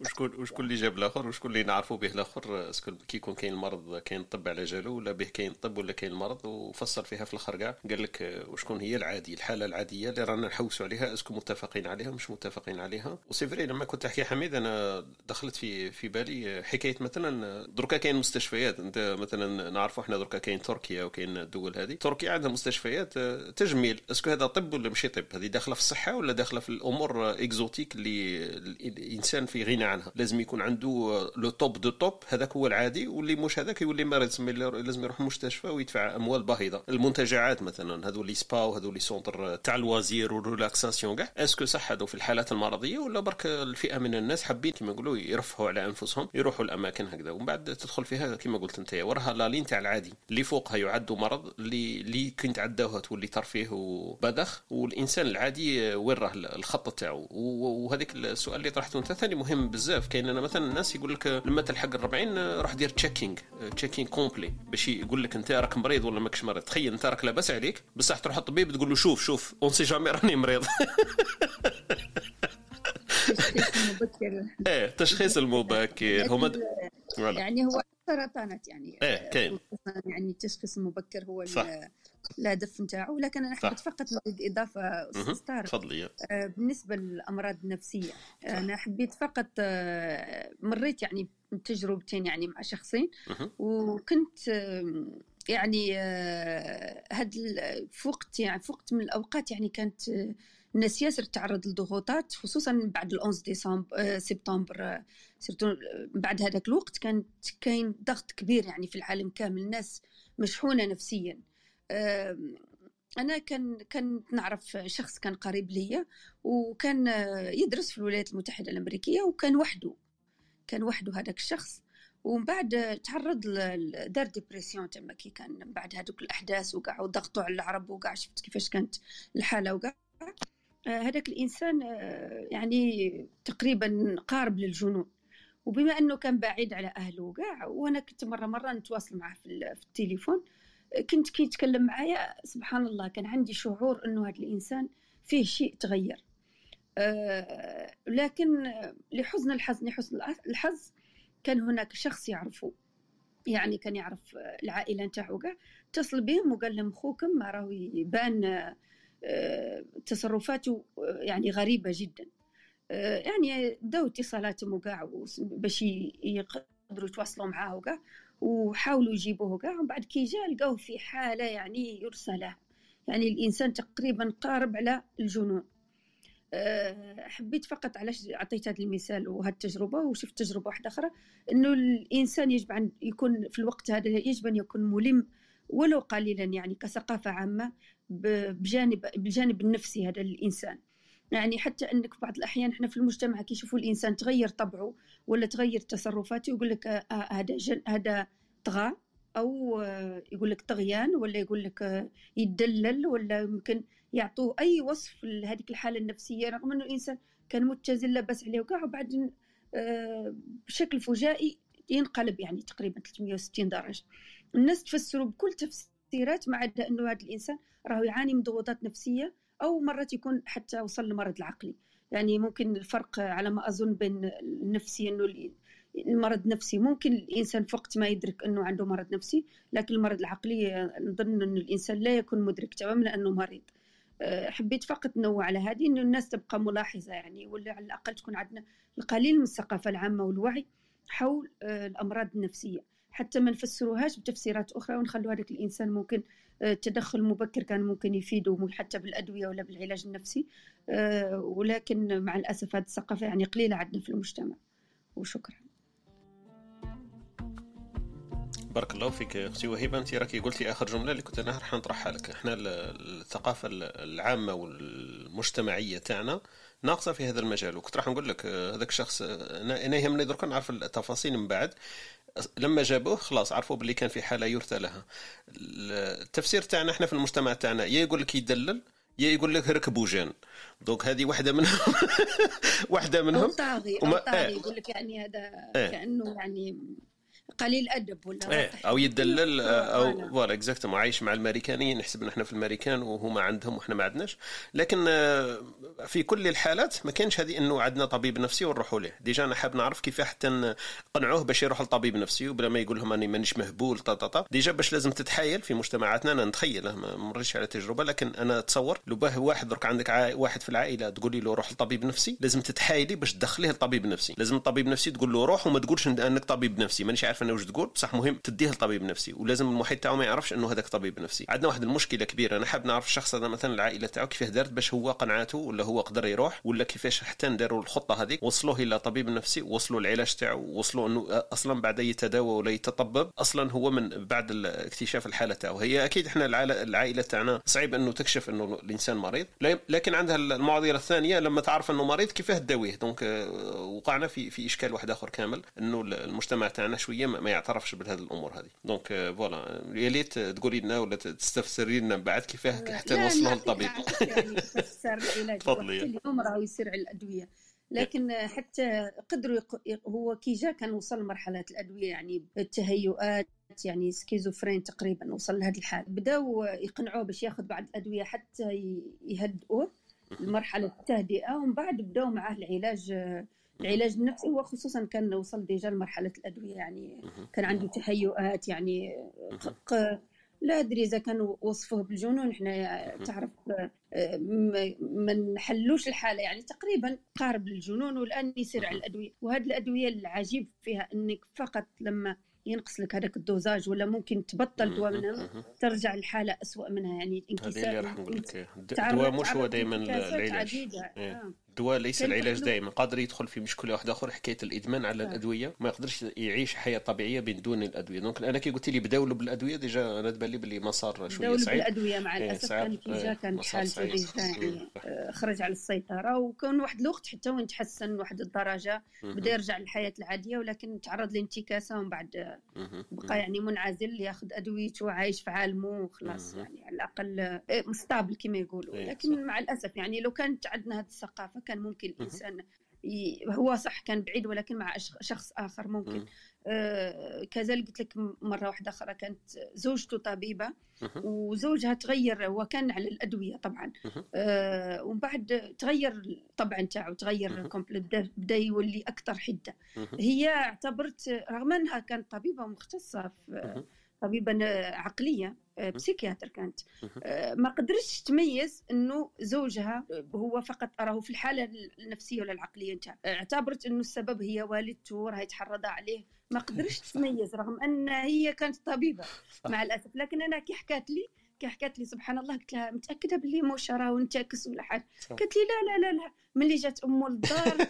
وشكون وشكون اللي جاب الآخر؟ وشكون اللي نعرفوا به الآخر؟ كي يكون كاين المرض كاين الطب على جالو ولا به كاين الطب ولا كاين المرض وفسر فيها في الآخر كاع قال لك وشكون هي العادي الحالة العادية اللي رانا نحوسوا عليها est-ce que متفقين عليها مش متفقين عليها. و c'est vrai لما كنت تحكي حميد أنا دخلت في في بالي حكاية مثلا دركا كاين مستشفيات. أنت مثلا نعرفوا إحنا دركا كاين تركيا وكاين الدول هذه. تركيا عندها مستشفيات تجميل. est-ce que هذا طب ولا ماشي طب؟ هذه داخلة في الصحة ولا داخلة في الأمور exotiques اللي الإنسان في غنى عنها؟ لازم يكون عنده le top du top هذاك هو العادي واللي مش هذاك يولي مريض. لازم يروح مستشفى ويدفع أموال باهظة. المنتجعات مثلا هذو les spas وهذو les centres تاع ال loisir وال relaxation كاع. est-ce que صح هذو في الحالات المرضية ولا برك الفئة من الناس حابين كما نقولوا يرفهوا على أنفسهم يروحوا الأماكن هكذا. ومن بعد تدخل فيها كما قلت أنت وراها la ligne تاع العادي. اللي فوقها يعد مرض اللي كنت نداوها تولي ترفيه وبذخ والإنسان العادي وين راه الخط تاعو. وهذيك السؤال اللي طرحته أنت ثاني مهم بزاف. كاين أنا مثلا الناس يقول لك لما تلحق ال 40 روح دير checking checking complet باش يقول لك أنت راك مريض ولا ماكش مريض. تخيل أنت راك لاباس عليك بصح تروح الطبيب تقول له شوف شوف on sait jamais راني مريض. المبكر. إيه التشخيص المبكر. هما يعني هو السرطانات يعني إيه كاين يعني التشخيص المبكر هو صح. الهدف نتاعو لكن أنا حبيت فقط نزيد إضافة أستاذ طارق تفضلي. بالنسبة للأمراض النفسية أنا حبيت فقط مريت يعني تجربتين يعني مع شخصين وكنت يعني هاد في وقت يعني في وقت من الأوقات يعني كانت الناس ياسر تعرض لضغوطات خصوصا بعد ال 11 ديسمبر سبتمبر سيرتو بعد هذاك الوقت كانت كاين ضغط كبير يعني في العالم كامل الناس مشحونة نفسيا. أنا كان كنت نعرف شخص كان قريب ليا وكان يدرس في الولايات المتحدة الأمريكية وكان وحده كان وحده هذاك الشخص. ومن بعد تعرض دار dépression تما كي كان بعد هذوك الأحداث وكاع وضغطوا على العرب وكاع شفت كيفاش كانت الحالة وكاع هذاك الإنسان يعني تقريبا قارب للجنون. وبما أنه كان بعيد على أهله وكاع وأنا كنت مرة مرة نتواصل معه في التليفون. كنت كي يتكلم معايا سبحان الله كان عندي شعور أنه هذا الإنسان فيه شيء تغير. أه لكن لحزن الحظ لحسن الحظ كان هناك شخص يعرفه. يعني كان يعرف العائلة نتاعو كاع اتصل بهم وقال لهم خوكم راهو يبان تصرفاته يعني غريبة جدا. أه يعني داو اتصالاتهم وكاع باش يقدروا يتواصلوا معاه وكاع وحاولوا يجيبوه كاع ومن بعد كي جا لقاوه في حالة يعني يرثى له يعني الإنسان تقريبا قارب على الجنون. حبيت فقط علاش عطيت هذا المثال وهذه التجربة وشفت تجربة واحدة أخرى إنه الإنسان يجب أن يكون في الوقت هذا يجب أن يكون ملم ولو قليلا يعني كثقافة عامة. بجانب بالجانب النفسي هذا الإنسان. يعني حتى أنك في بعض الأحيان إحنا في المجتمع كي يشوفوا الإنسان تغير طبعه ولا تغير تصرفاته يقول لك آه هذا جن هذا طغى. أو آه يقول لك طغيان ولا يقول لك آه يدلل ولا يمكن يعطوه أي وصف لهذيك الحالة النفسية رغم إنه الإنسان كان متزن لاباس عليه وكاع وبعدين بشكل فجائي ينقلب يعني تقريبا 360 درجة. الناس تفسروا بكل تفسيرات ما عدا إنه هذا الإنسان راهو يعاني من ضغوطات نفسية أو مرات يكون حتى وصل للمرض العقلي. يعني ممكن الفرق على ما أظن بين النفسي إنه المرض النفسي ممكن الإنسان وقت ما يدرك إنه عنده مرض نفسي لكن المرض العقلي نظن إنه الإنسان لا يكون مدرك تماما لأنه مريض. حبيت فقط نوع على هذه إنه الناس تبقى ملاحظة يعني ولا على الأقل تكون عندنا القليل من الثقافة العامة والوعي حول الأمراض النفسية. حتى ما نفسروهاش بتفسيرات أخرى ونخلوا هذاك الإنسان ممكن التدخل المبكر كان ممكن يفيده حتى بالأدوية ولا بالعلاج النفسي ولكن مع الأسف هذه الثقافة يعني قليلة عندنا في المجتمع. وشكرا. بارك الله فيك أختي وهبة. أنت راكي قلتي آخر جملة اللي كنت أنا راح نطرحها لك. إحنا الثقافة العامة والمجتمعية تاعنا ناقصة في هذا المجال. وكنت راح نقول لك هذاك الشخص أنا يهمني درك نعرف التفاصيل من بعد. لما جابوه خلاص عرفوا باللي كان في حالة يرثى لها التفسير تاعنا إحنا في المجتمع تاعنا يا يقول لك يدلل يا يقول لك ركبوا جان donc هذه واحدة منهم واحدة منهم أو طاغي أو طاغي إيه. يقول لك يعني هذا إيه. كأنه يعني قليل ادب ولا إيه أو يدلل أو voilà. exactement عايش مع الامريكانيين نحسب إحنا في الامريكان وهما عندهم وإحنا ما عندناش. لكن آه، في كل الحالات ما كانش هذه إنه عندنا طبيب نفسي ونروحوا له. déjà أنا حاب نعرف كيف حتى نقنعوه باش يروح لطبيب نفسي وبلا ما يقول لهم أني مانيش مهبول طا طا طا déjà باش لازم تتحايل في مجتمعاتنا أنا نتخيل ما مريتش على تجربة لكن أنا أتصور لو باه واحد درك عندك. واحد في العائلة تقولي له روح لطبيب نفسي لازم تتحايلي باش تدخليه لطبيب نفسي. لازم الطبيب نفسي تقول له روح وما تقولش أنك طبيب نفسي مانيش عارف أنا واش تقول؟ بصح مهم تديه لطبيب نفسي ولازم المحيط تاعو ما يعرفش أنه هذاك طبيب نفسي. عندنا واحد المشكلة كبيرة. أنا حاب نعرف الشخص هذا مثلا العائلة تاعو كيفاه دارت باش هو قنعته ولا هو قدر يروح ولا كيفاش حتى نداروا الخطة هذيك وصلوه إلى طبيب نفسي وصلوا العلاج تاعو وصلوا أنه أصلا بعد يتداوى ولا يتطبب أصلا هو من بعد اكتشاف الحالة تاعو. هي أكيد إحنا العائله تاعنا صعيب أنه تكشف أنه الإنسان مريض. لكن عندها المعضلة الثانية لما تعرف أنه مريض كيفاه تداويه؟ donc آه، وقعنا في في إشكال واحد آخر كامل أنه المجتمع تاعنا شوية ما يعترفش بهذه الأمور هذه. donc voilà. يا ليت تقولي لنا ولا تستفسري لنا بعد كيفاه حتى نوصلوا للطبيب. يعني تفضلي. اليوم راهو يصير على الأدوية. لكن حتى قدروا. هو كي جا كان وصل لمرحلة الأدوية يعني التهيؤات يعني schizophrène تقريبا وصل لهذه الحال بداوا يقنعوه باش ياخذ بعض الأدوية حتى يهدئوه المرحله التهدئة ومن بعد بداوا معاه العلاج العلاج النفسي هو خصوصا كان وصل déjà لمرحلة الأدوية يعني كان عنده تهيؤات يعني لا أدري إذا كانوا وصفوه بالجنون. إحنا تعرف ما نحلوش الحالة يعني تقريبا قارب للجنون والآن يصير على الأدوية. وهذه الأدوية العجيب فيها إنك فقط لما ينقص لك هذاك ال dosage ولا ممكن تبطل دواء منها ترجع الحاله أسوأ منها يعني انكسار هذه اللي راح نقول لك الدواء مش هو دائما العلاج إيه. الدواء ليس العلاج دائما قادر يدخل في مشكلة واحدة أخرى حكاية الإدمان على آه. الأدوية. ما يقدرش يعيش حياة طبيعية بدون الأدوية. donc أنا كي قلت لي بداولوا بالأدوية déjà أنا تبان لي باللي مسار شوية صعيب. بالأدوية مع إيه، الأسف كان كي déjà يعني خرج على السيطرة. وكان واحد الوقت حتى وين تحسن واحد الدرجة بدا يرجع للحياة العادية ولكن تعرض لانتكاسة ومن بعد بقى يعني منعزل ياخذ أدويته وعايش في عالمه وخلاص يعني على الأقل آه، م stable كما يقولوا. إيه، لكن مع الأسف يعني لو كانت عندنا هذه الثقافة كان ممكن الانسان هو صح كان بعيد ولكن مع شخص آخر ممكن. آه كذلك قلت لك مرة واحدة أخرى كانت زوجته طبيبة وزوجها تغير هو كان على الأدوية طبعا. آه ومن بعد تغير الطبع نتاعو تغير كومبليت بدا يولي أكثر حدة. هي اعتبرت رغم أنها كانت طبيبة مختصة في طبيبة عقلية بسيكياتر كانت. آه، ما قدرتش تميز إنه زوجها هو فقط اراه في الحالة النفسية ولا العقلية. نتاعها اعتبرت إنه السبب هي والدته راهي تحرض عليه. ما قدرتش تميز رغم أن هي كانت طبيبة مع الأسف. لكن أنا كي حكات لي كي حكات لي سبحان الله قلت لها متأكدة باللي موش راه نتاكس ولا حاجة. قالت لي لا لا لا لا. ملي جات امه للدار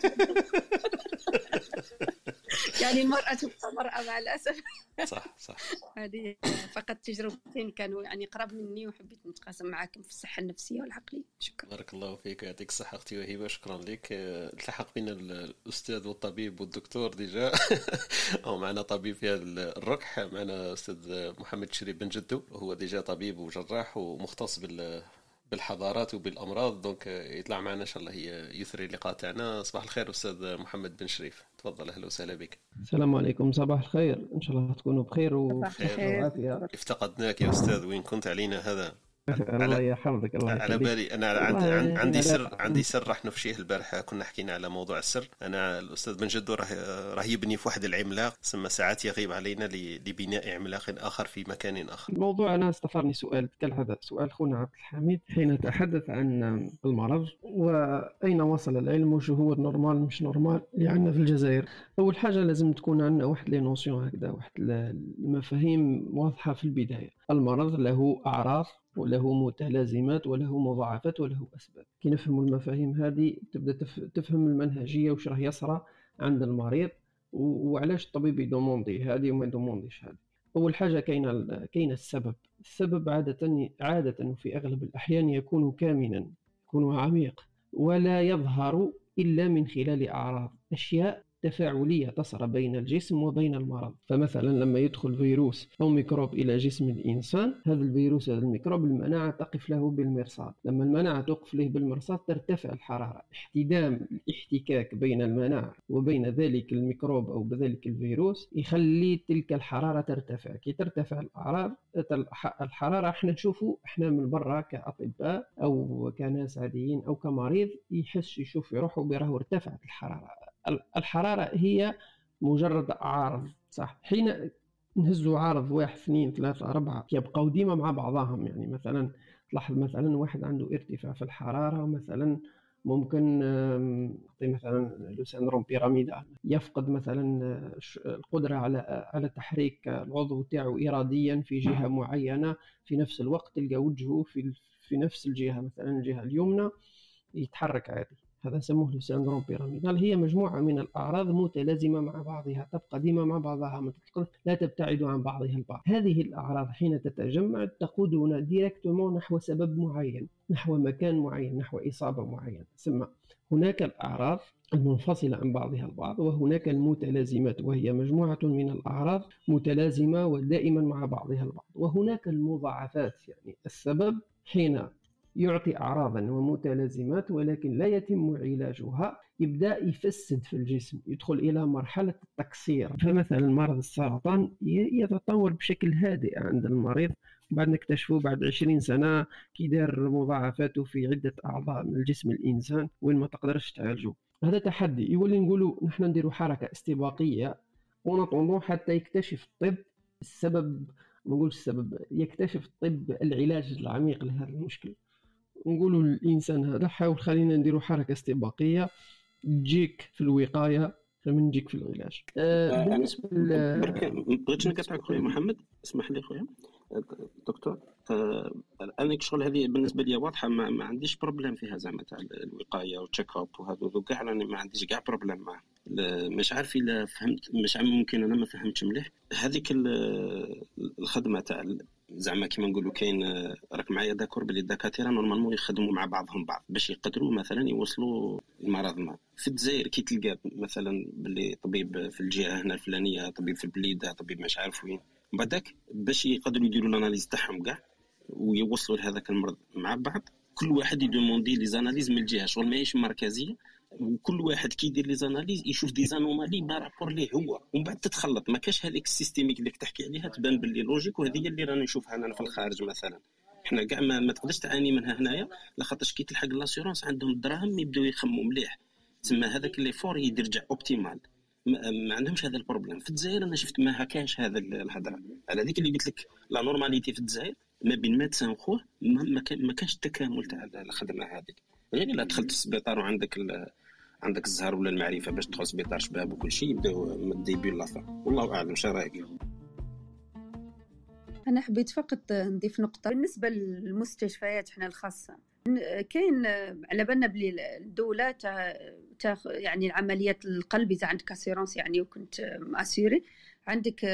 يعني المرأة تبقى مرأة مع الأسف. صح صح. هذه فقط تجربتين كانوا يعني قرب مني وحبيت نتقاسم معاكم في الصحة النفسية والعقلية. شكرا. بارك الله فيك يعطيك الصحة أختي وهبة. شكرا لك. التحق بنا الأستاذ والطبيب والدكتور déjà. أو معنا طبيب في هذا الركح معنا أستاذ محمد شريف بن جدو. هو déjà طبيب وجراح ومختص بال بالحضارات وبالأمراض donc يطلع معنا إن شاء الله هي يثري اللقاء تاعنا. صباح الخير أستاذ محمد بن شريف. تفضل أهلا وسهلا بك. السلام عليكم صباح الخير. إن شاء الله تكونوا بخير وعافية. افتقدناك يا أستاذ وين كنت علينا هذا؟ الله يحفظك الله على بالي أنا عندي عندي سر عندي سر راح نفشيه البارحة. كنا حكينا على موضوع السر. أنا الأستاذ بن جدو راه راه يبني في واحد العملاق ثم ساعات يغيب علينا لبناء عملاق آخر في مكان آخر. الموضوع أنا استفرني سؤال كالعاده سؤال خونا عبد الحميد حين تحدث عن المرض. وأين وصل العلم؟ وشو هو ال normal؟ مش normal؟ اللي عندنا في الجزائر أول حاجة لازم تكون عندنا واحد les notions هكذا واحد المفاهيم واضحة في البداية. المرض له أعراض وله متلازمات وله مضاعفات وله أسباب. كي نفهموا المفاهيم هذه تبدأ تفهم المنهجية وش راه يصرى عند المريض وعلاش الطبيب ي demander هذه وما ي demander ش هذه. أول حاجة كاين كاين السبب. السبب عادة عادة وفي أغلب الأحيان يكون كامنا يكون عميق ولا يظهر إلا من خلال أعراض أشياء تفاعلية تصر بين الجسم وبين المرض. فمثلا لما يدخل فيروس أو ميكروب إلى جسم الإنسان هذا الفيروس هذا الميكروب المناعة تقف له بالمرصاد. لما المناعة تقف له بالمرصاد ترتفع الحرارة. احتدام الاحتكاك بين المناعة وبين ذلك الميكروب أو بذلك الفيروس يخلي تلك الحرارة ترتفع. كي ترتفع الأعراض الحرارة إحنا نشوفوا إحنا من برا كأطباء أو كناس عاديين أو كمريض يحس يشوف يروحوا براه ارتفعت الحرارة. الحرارة هي مجرد عارض صح؟ حين نهزوا عارض واحد اثنين ثلاثة أربعة يبقوا ديما مع بعضهم. يعني مثلا تلاحظ مثلا واحد عنده ارتفاع في الحرارة مثلا ممكن نعطي مثلا le syndrome pyramidal يفقد مثلا القدرة على على تحريك العضو تاعو إراديا في جهة معينة. في نفس الوقت تلقى وجهه في في نفس الجهة مثلا الجهة اليمنى يتحرك عادي. هذا نسموه syndrome pyramidal هي مجموعة من الأعراض متلازمة مع بعضها تبقى ديما مع بعضها لا تبتعد عن بعضها البعض. هذه الأعراض حين تتجمع تقودنا directement نحو سبب معين نحو مكان معين نحو إصابة معينة. ثم هناك الأعراض المنفصلة عن بعضها البعض وهناك المتلازمات وهي مجموعة من الأعراض متلازمة ودائما مع بعضها البعض. وهناك المضاعفات يعني السبب حين يعطي أعراضا ومتلازمات ولكن لا يتم علاجها. يبدأ يفسد في الجسم يدخل إلى مرحلة التكسير. فمثلا مرض السرطان يتطور بشكل هادئ عند المريض. بعد نكتشفوا بعد 20 سنة كي دار مضاعفاته في عدة أعضاء من جسم الإنسان وين ما تقدرش تعالجه. هذا تحدي. يولي نقولوا نحن نديروا حركة استباقية ونطونو حتى يكتشف الطب السبب ما نقولش السبب يكتشف الطب العلاج العميق لهذا المشكل. نقولوا للإنسان هذا حاول خلينا نديروا حركة استباقية. تجيك في الوقاية من تجيك في العلاج. آه, آه، بالنسبة بغيت نقطعك خويا محمد؟ اسمح لي خويا. دكتور آه أنا شغل هذه بالنسبة لي واضحة ما, ما عنديش problème فيها زعما تاع الوقاية وال check up وهذو كاع راني ما عنديش كاع problème معاه. مش عارف إلا فهمت مش عارف ممكن أنا ما فهمتش مليح. هذيك الخدمة تاع زعما كيما نقولوا كاين راك معايا d'accord بلي الدكاترة normalement يخدموا مع بعضهم بعض باش يقدروا مثلا يوصلوا المرض ما. في الجزائر كي تلقى مثلا باللي طبيب في الجهة هنا الفلانية طبيب في البليدة طبيب مش عارف وين بعدك باش يقدروا يديروا ال analyses تاعهم كاع ويوصلوا لهذاك المرض مع بعض كل واحد ي demander les analyses من الجهة شغل ماهيش مركزية. وكل واحد كي يدير les analyses يشوف des anomalies par rapport ليه هو. ومن بعد تتخلط. ما كاش هذيك ال systémique اللي تحكي عليها تبان باللي logique وهذه هي اللي راني نشوفها أنا في الخارج مثلا. إحنا كاع ما, ما تقدرش تعاني منها هنايا لاخاطرش كي تلحق l'assurance عندهم الدراهم يبداو يخموا مليح. تسمى هذاك l'effort يرجع optimal ما عندهمش هذا ال problème في الجزائر أنا شفت ما هكاش هذا الهضرة. على هذيك اللي قلت لك la normalité في الجزائر ما بين ما, ما كانش التكامل تاع الخدمة هذيك. غير إلا دخلت السبيطار وعندك عندك الزهر ولا المعرفة باش تدخل سبيطار شباب وكل شيء يبداو من ال début والله أعلم شو رايك أنا حبيت فقط نضيف نقطة بالنسبة للمستشفيات إحنا الخاصة. كاين على بالنا بلي الدولة تاخ يعني عمليات القلب إذا عندك assurance يعني وكنت م assuré عندك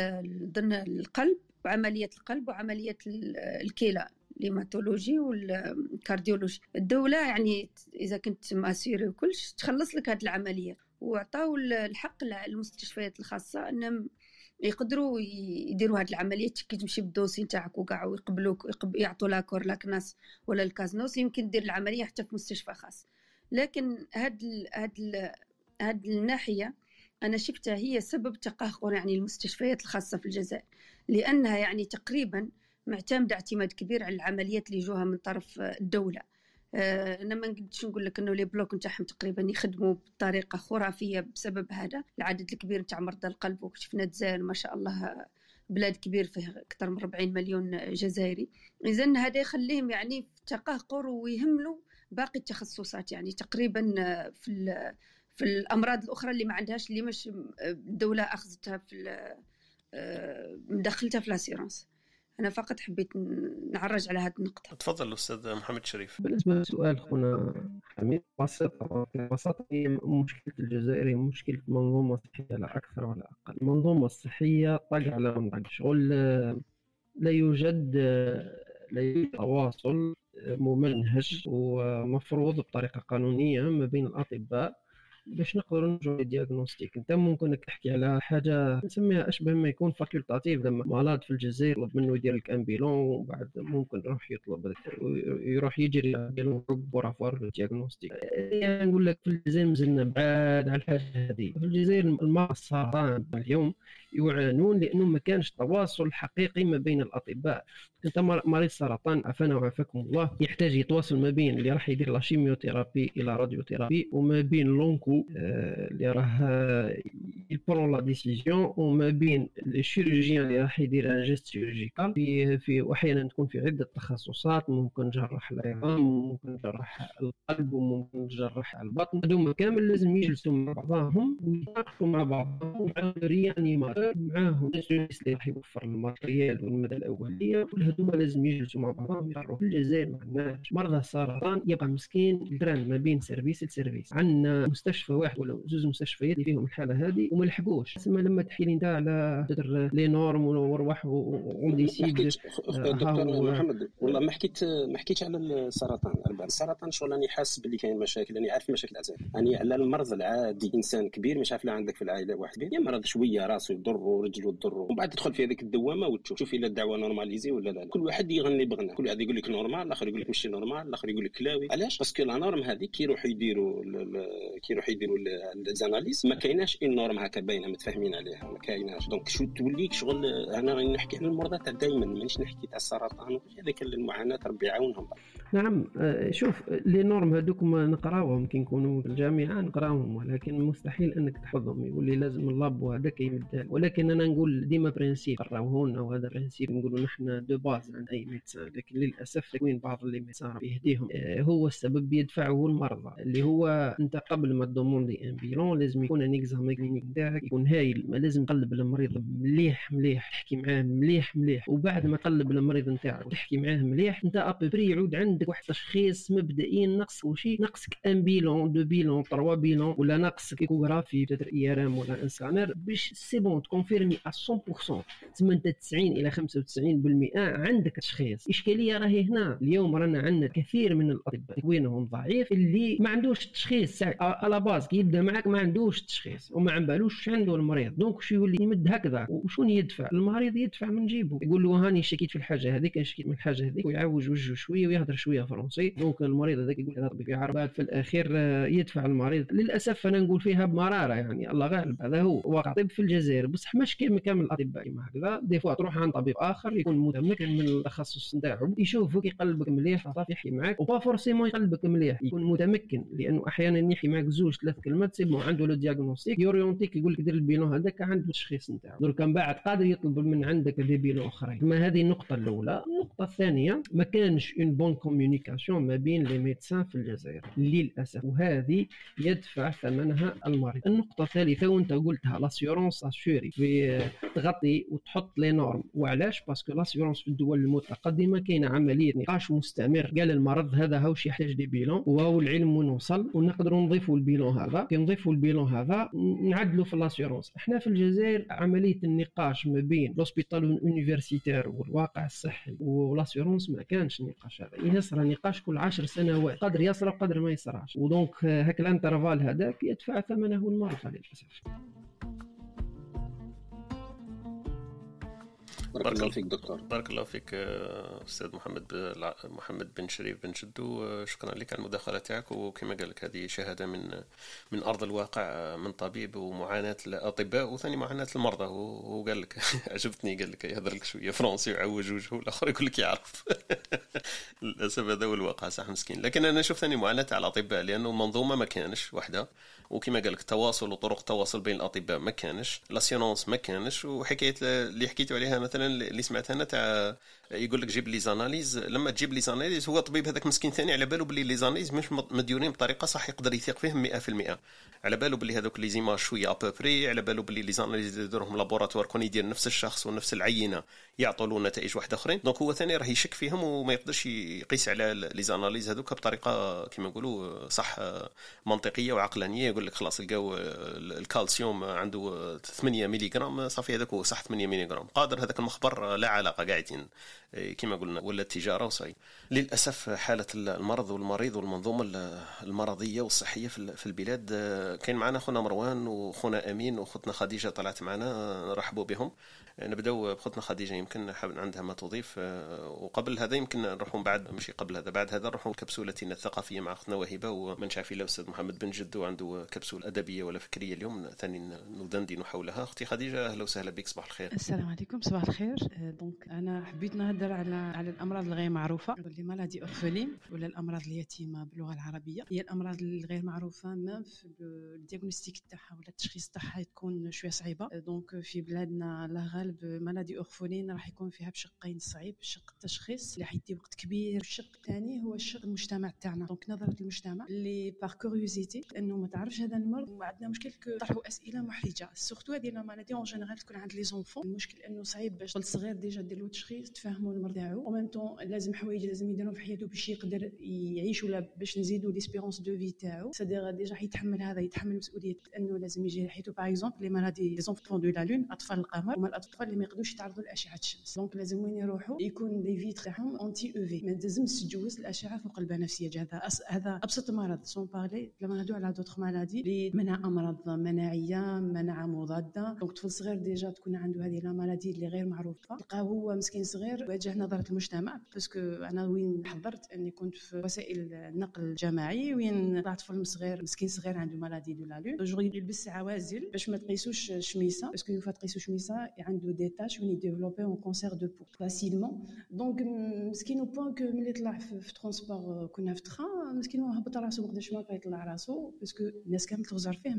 ضمن القلب وعمليه القلب وعمليه الكلى. ال hématologie وال cardiologie. الدولة يعني إذا كنت م assuré وكلش تخلص لك هذه العملية. وعطاو الحق للمستشفيات الخاصة انهم يقدروا يديروا هذه العملية. كي تمشي بال dossier نتاعك وكاع ويقبلوك يعطوا l'accord la CNAS ولا ال CASNOS يمكن دير العملية حتى في مستشفى خاص. لكن هاد هاد هاد الناحية أنا شفتها هي سبب تقهقر يعني المستشفيات الخاصة في الجزائر. لأنها يعني تقريبا معتمده اعتماد كبير على العمليات اللي يجوها من طرف الدولة. آه، أنا ما نقدرش نقول لك إنه les blocs نتاعهم تقريبا يخدموا بطريقة خرافية بسبب هذا. العدد الكبير نتاع مرضى القلب وشفنا الجزائر ما شاء الله بلاد كبير فيه أكثر من 40 مليون جزائري. اذا هذا يخليهم يعني في تقهقر ويهملوا باقي التخصصات. يعني تقريبا في في الأمراض الأخرى اللي ما عندهاش اللي مش الدولة أخذتها في آه، مدخلتها في لاسيرونس أنا فقط حبيت نعرج على هذه النقطة. تفضل أستاذ محمد شريف. بالنسبة لسؤال خونا حميد بسيطه ببساطه هي مشكلة الجزائر هي مشكلة منظومه صحيه لا أكثر ولا أقل. المنظومة الصحية طق على منطق شغل لا يوجد لا يوجد تواصل ممنهج ومفروض بطريقة قانونية ما بين الأطباء باش نقدروا نرجعوا لل diagnostic. أنت ممكن تحكي على حاجة نسميها اشبه ما يكون facultatif لما مرض في الجزائر يطلب منه يدير لك un bilan وبعد ممكن يروح يطلب يروح يجري un bilan pour avoir ال diagnostic. يعني نقول لك في الجزائر مازلنا بعاد على الحاجة هذه. في الجزائر المرضى السرطان اليوم يعانون لأنه ما كانش تواصل حقيقي ما بين الأطباء. انت مريض سرطان عافانا وعافاكم الله. يحتاج يتواصل ما بين اللي راح يدير la chimiothérapie la radiothérapie وما بين l'onco آه، اللي راه ي prend la décision وما بين ال chirurgien اللي راح يدير un geste chirurgical في في واحيانا تكون في عدة تخصصات ممكن جراح العظام ممكن جراح القلب وممكن جراح البطن. هذوما كامل لازم يجلسوا مع بعضهم ويتناقشوا مع بعضهم مع ال réanimateur معاهم. اللي راح يوفر ال matériel والمدى الأولية هذوما لازم يجلسوا مع بعضهم يقروا في الجزائر ما عندناش مرضى السرطان يبقى مسكين الدران ما بين service ل service. عندنا مستشفى واحد ولا زوج مستشفيات اللي فيهم الحالة هذه وما لحقوش. تسمى لما تحكي لي أنت على les normes وروح ون décide دكتور محمد والله ما حكيت ما حكيتش على السرطان. السرطان شغل راني حاسس باللي كاين مشاكل راني عارف مشاكل العزائم راني على المرض العادي إنسان كبير مش عارف لا عندك في العائلة واحد. يا مرض شوية راسه يضر ورجله تضر ومن بعد تدخل في هذيك الدوامة وتشوف شوف إلا الدعوة normalisée ولا لا كل واحد يغني بغنى. كل واحد يقول لك normal الآخر يقول لك ماشي normal الآخر يقول لك كلاوي علاش؟ parce que la norme هذه كي يروحوا يديروا كي يروحوا يديروا les analyses ما كايناش une norme هكا باينة متفاهمين عليها. ما كايناش. donc شو توليك شغل أنا نحكي على المرضى تاع دائما مانيش نحكي تاع السرطان هذيك المعاناة ربي يعاونهم. نعم آه، شوف les normes هذوك نقراوهم كي نكونوا في الجامعة نقراوهم ولكن مستحيل إنك تحفظهم. يقول لي لازم ال lab وهذاك يمد ولكن أنا نقول ديما principe قراوهن وهذا principe نقولوا نحن de base عند أي médecin لكن للأسف تكوين بعض les médecins يهديهم. آه، هو السبب يدفعه المرضى اللي هو أنت قبل ما ت demander un bilan لازم يكون un clinique نتاعك يكون هايل لازم تقلب المريض مليح مليح تحكي معاه مليح مليح وبعد ما تقلب المريض نتاعك وتحكي معاه مليح أنت après يعود عندك واحد تشخيص مبدئي نقص وشي نقصك un bilan deux bilans trois bilans ولا نقصك échographie peut-être IRM ولا un scanner باش c'est bon ت confirmer 100% تسمى انت 90 إلى 95% عندك تشخيص. الاشكاليه راهي هنا. اليوم رانا عندنا كثير من الأطباء. تكوينهم ضعيف. اللي ما عندوش تشخيص على base كي يبدأ معك ما عندوش تشخيص. وما بالوش عنده المريض. donc شو يولي؟ يمد هكذا. وشون يدفع؟ المريض يدفع من جيبه. يقول له هاني شكيت في الحاجة هذيك شكيت من الحاجة هذيك. ويعوج وجهه شوية ويهضر شوية فرنسي. donc المريض هذاك يقول هذا طبيب يعرف. في الأخير آه، يدفع المريض. للأسف أنا نقول فيها بمرارة يعني. الله غالب. هذا هو. واقع طب في الجزائر. بصح مش كيما كامل الأطباء كيما هكذا. des fois تروح عند طبيب آخر يكون متمكن من التخصص نتاعو يشوفك يقلبك مليح صافي يحكي معاك و pas forcément يقلبك مليح. يكون متمكن لأنه أحيانا يحكي معاك زوج ثلاث كلمات c'est عنده le diagnostic ي orienter ك يقول لك دير ال bilan هذاك عنده التشخيص نتاعو. درك من بعد قادر يطلب من عندك des bilans أخرين. ما هذه النقطة الأولى. النقطة الثانية ما كانش une bonne communication ما بين les médecins في الجزائر. للأسف. وهذه يدفع ثمنها المريض. النقطة الثالثة وأنت قلتها l'assurance اسوري في تغطي وتحط les normes. وعلاش؟ parce que l'assurance في الدول المتقدمة كاينة عملية نقاش مستمر. قال المرض هذا هاوش يحتاج des bilans. وهو العلم وين وصل ونقدروا نضيفوا ال bilan هذا. كي نضيفوا ال bilan هذا نعدلوا في l'assurance إحنا في الجزائر عملية النقاش ما بين l'hôpital universitaire والواقع الصحي و l'assurance ما كانش النقاش هذا. يصرى نقاش كل عشر سنوات. قدر يصرى وقدر ما يصراش و donc هاك ال intervalle هذاك يدفع ثمنه المرضى للاسف بارك الله فيك دكتور. بارك الله فيك أستاذ محمد محمد بن شريف بن جدو شكرا لك على المداخلة تاعك. وكما قال لك هذه شهادة من من أرض الواقع من طبيب ومعاناة الاطباء وثاني معاناة المرضى وقال لك عجبتني قال لك يهضر لك شوية فرونسي ويعوج وجهه الآخر يقول لك يعرف. للأسف هذا هو الواقع صح مسكين. لكن أنا نشوف ثاني معاناة على الأطباء لأنه المنظومه ما كانش وحدة. وكما قال لك التواصل وطرق التواصل بين الأطباء ما كانش l'assurance ما كانش وحكاية اللي حكيتوا عليها مثلا اللي سمعتها أنا تاع يقول لك جيب les analyses. لما تجيب les analyses هو الطبيب هذاك مسكين ثاني على باله باللي les analyses مش مديورين بطريقة صح يقدر يثيق فيهم 100% على باله باللي هذوك les images شوية à peu près على باله باللي les analyses يديرهم laboratoire كون يدير نفس الشخص ونفس العينة يعطوا له نتائج واحدة أخرين. donc هو ثاني راه يشك فيهم وما يقدرش يقيس على les analyses هذوك بطريقة كما نقولوا صح منطقية وعقلانية. يقول لك خلاص لقاو الكالسيوم عنده 8 ملغ صافي هذاك هو صح 8 ملغ قادر هذاك المخبر لا علاقة قاعدين. كما قلنا ولا التجارة وصاي للأسف حالة المرض والمريض والمنظومة المرضية والصحية في البلاد كاين معنا خونا مروان وخونا أمين وخوتنا خديجة طلعت معنا نرحبوا بهم. نبداو بخوتنا خديجة يمكن عندها ما تضيف. وقبل هذا يمكن نروحوا بعد ماشي قبل هذا بعد هذا نروحوا لكبسولتنا الثقافية مع أختنا وهبة ومن شاف إلا أستاذ محمد بن جدو عنده كبسولة أدبية ولا فكرية اليوم ثاني ندندن حولها. أختي خديجة أهلا وسهلا بك صباح الخير. السلام عليكم صباح الخير. donc أنا حبيت نهضر على على الأمراض الغير معروفة. les maladies orphelines ولا الأمراض اليتيمة باللغة العربية. هي الأمراض الغير معروفة ما في ال diagnostic تاعها ولا التشخيص تاعها تكون شوية صعيبة. donc في بلادنا الله غالب maladies orphelines راح يكون فيها بشقين صعيب شق التشخيص اللي حيدي وقت كبير. الشق الثاني هو الشق المجتمع تاعنا. donc نظرة المجتمع اللي par curiosité إنه ما تعرفش هذا المرض وعندنا مشكل طرحوا أسئلة محرجة. surtout هذه la maladie en général تكون عند les enfants المشكل إنه صعيب باش الصغير déjà دير له تشخيص تفهموا المرض تاعو و même temps لازم حوايج لازم يديرهم في حياته باش يقدر يعيش ولا باش نزيدوا l'espérance de vie تاعو. c'est-à-dire déjà حيتحمل هذا يتحمل مسؤولية إنه لازم يجي حياته par exemple les maladies les enfants de la lune أطفال القمر. هما الأطفال اللي ما يقدروش يتعرضوا لأشعة الشمس. donc لازم وين يروحوا؟ يكون les vitres تاعهم anti-UV ما لازمش تجوز الأشعة فوق البنفسجيه هذا هذا أبسط مرض. sans parler لما نهضروا على d'autres maladies اللي منها امراض مناعية مناعة مضادة. donc طفل صغير déjà تكون عنده هذه la maladie اللي غير معروفة. تلقاه هو مسكين صغير واجه نظرة المجتمع parce que أنا وين حضرت أني كنت في وسائل النقل الجماعي وين طلعت طفل صغير مسكين صغير عنده maladie de la lune. جوغ يلبس عوازل باش ما تقيسوش شميسة parce que يوفا تقيسو شميسة عنده des taches وين ي développer un cancer de peau facilement donc مسكين au point que ملي طلع في transport كنا في train مسكين هبط راسو ما قدرش ما يطلع راسو parce que الناس كامل تغزر فيه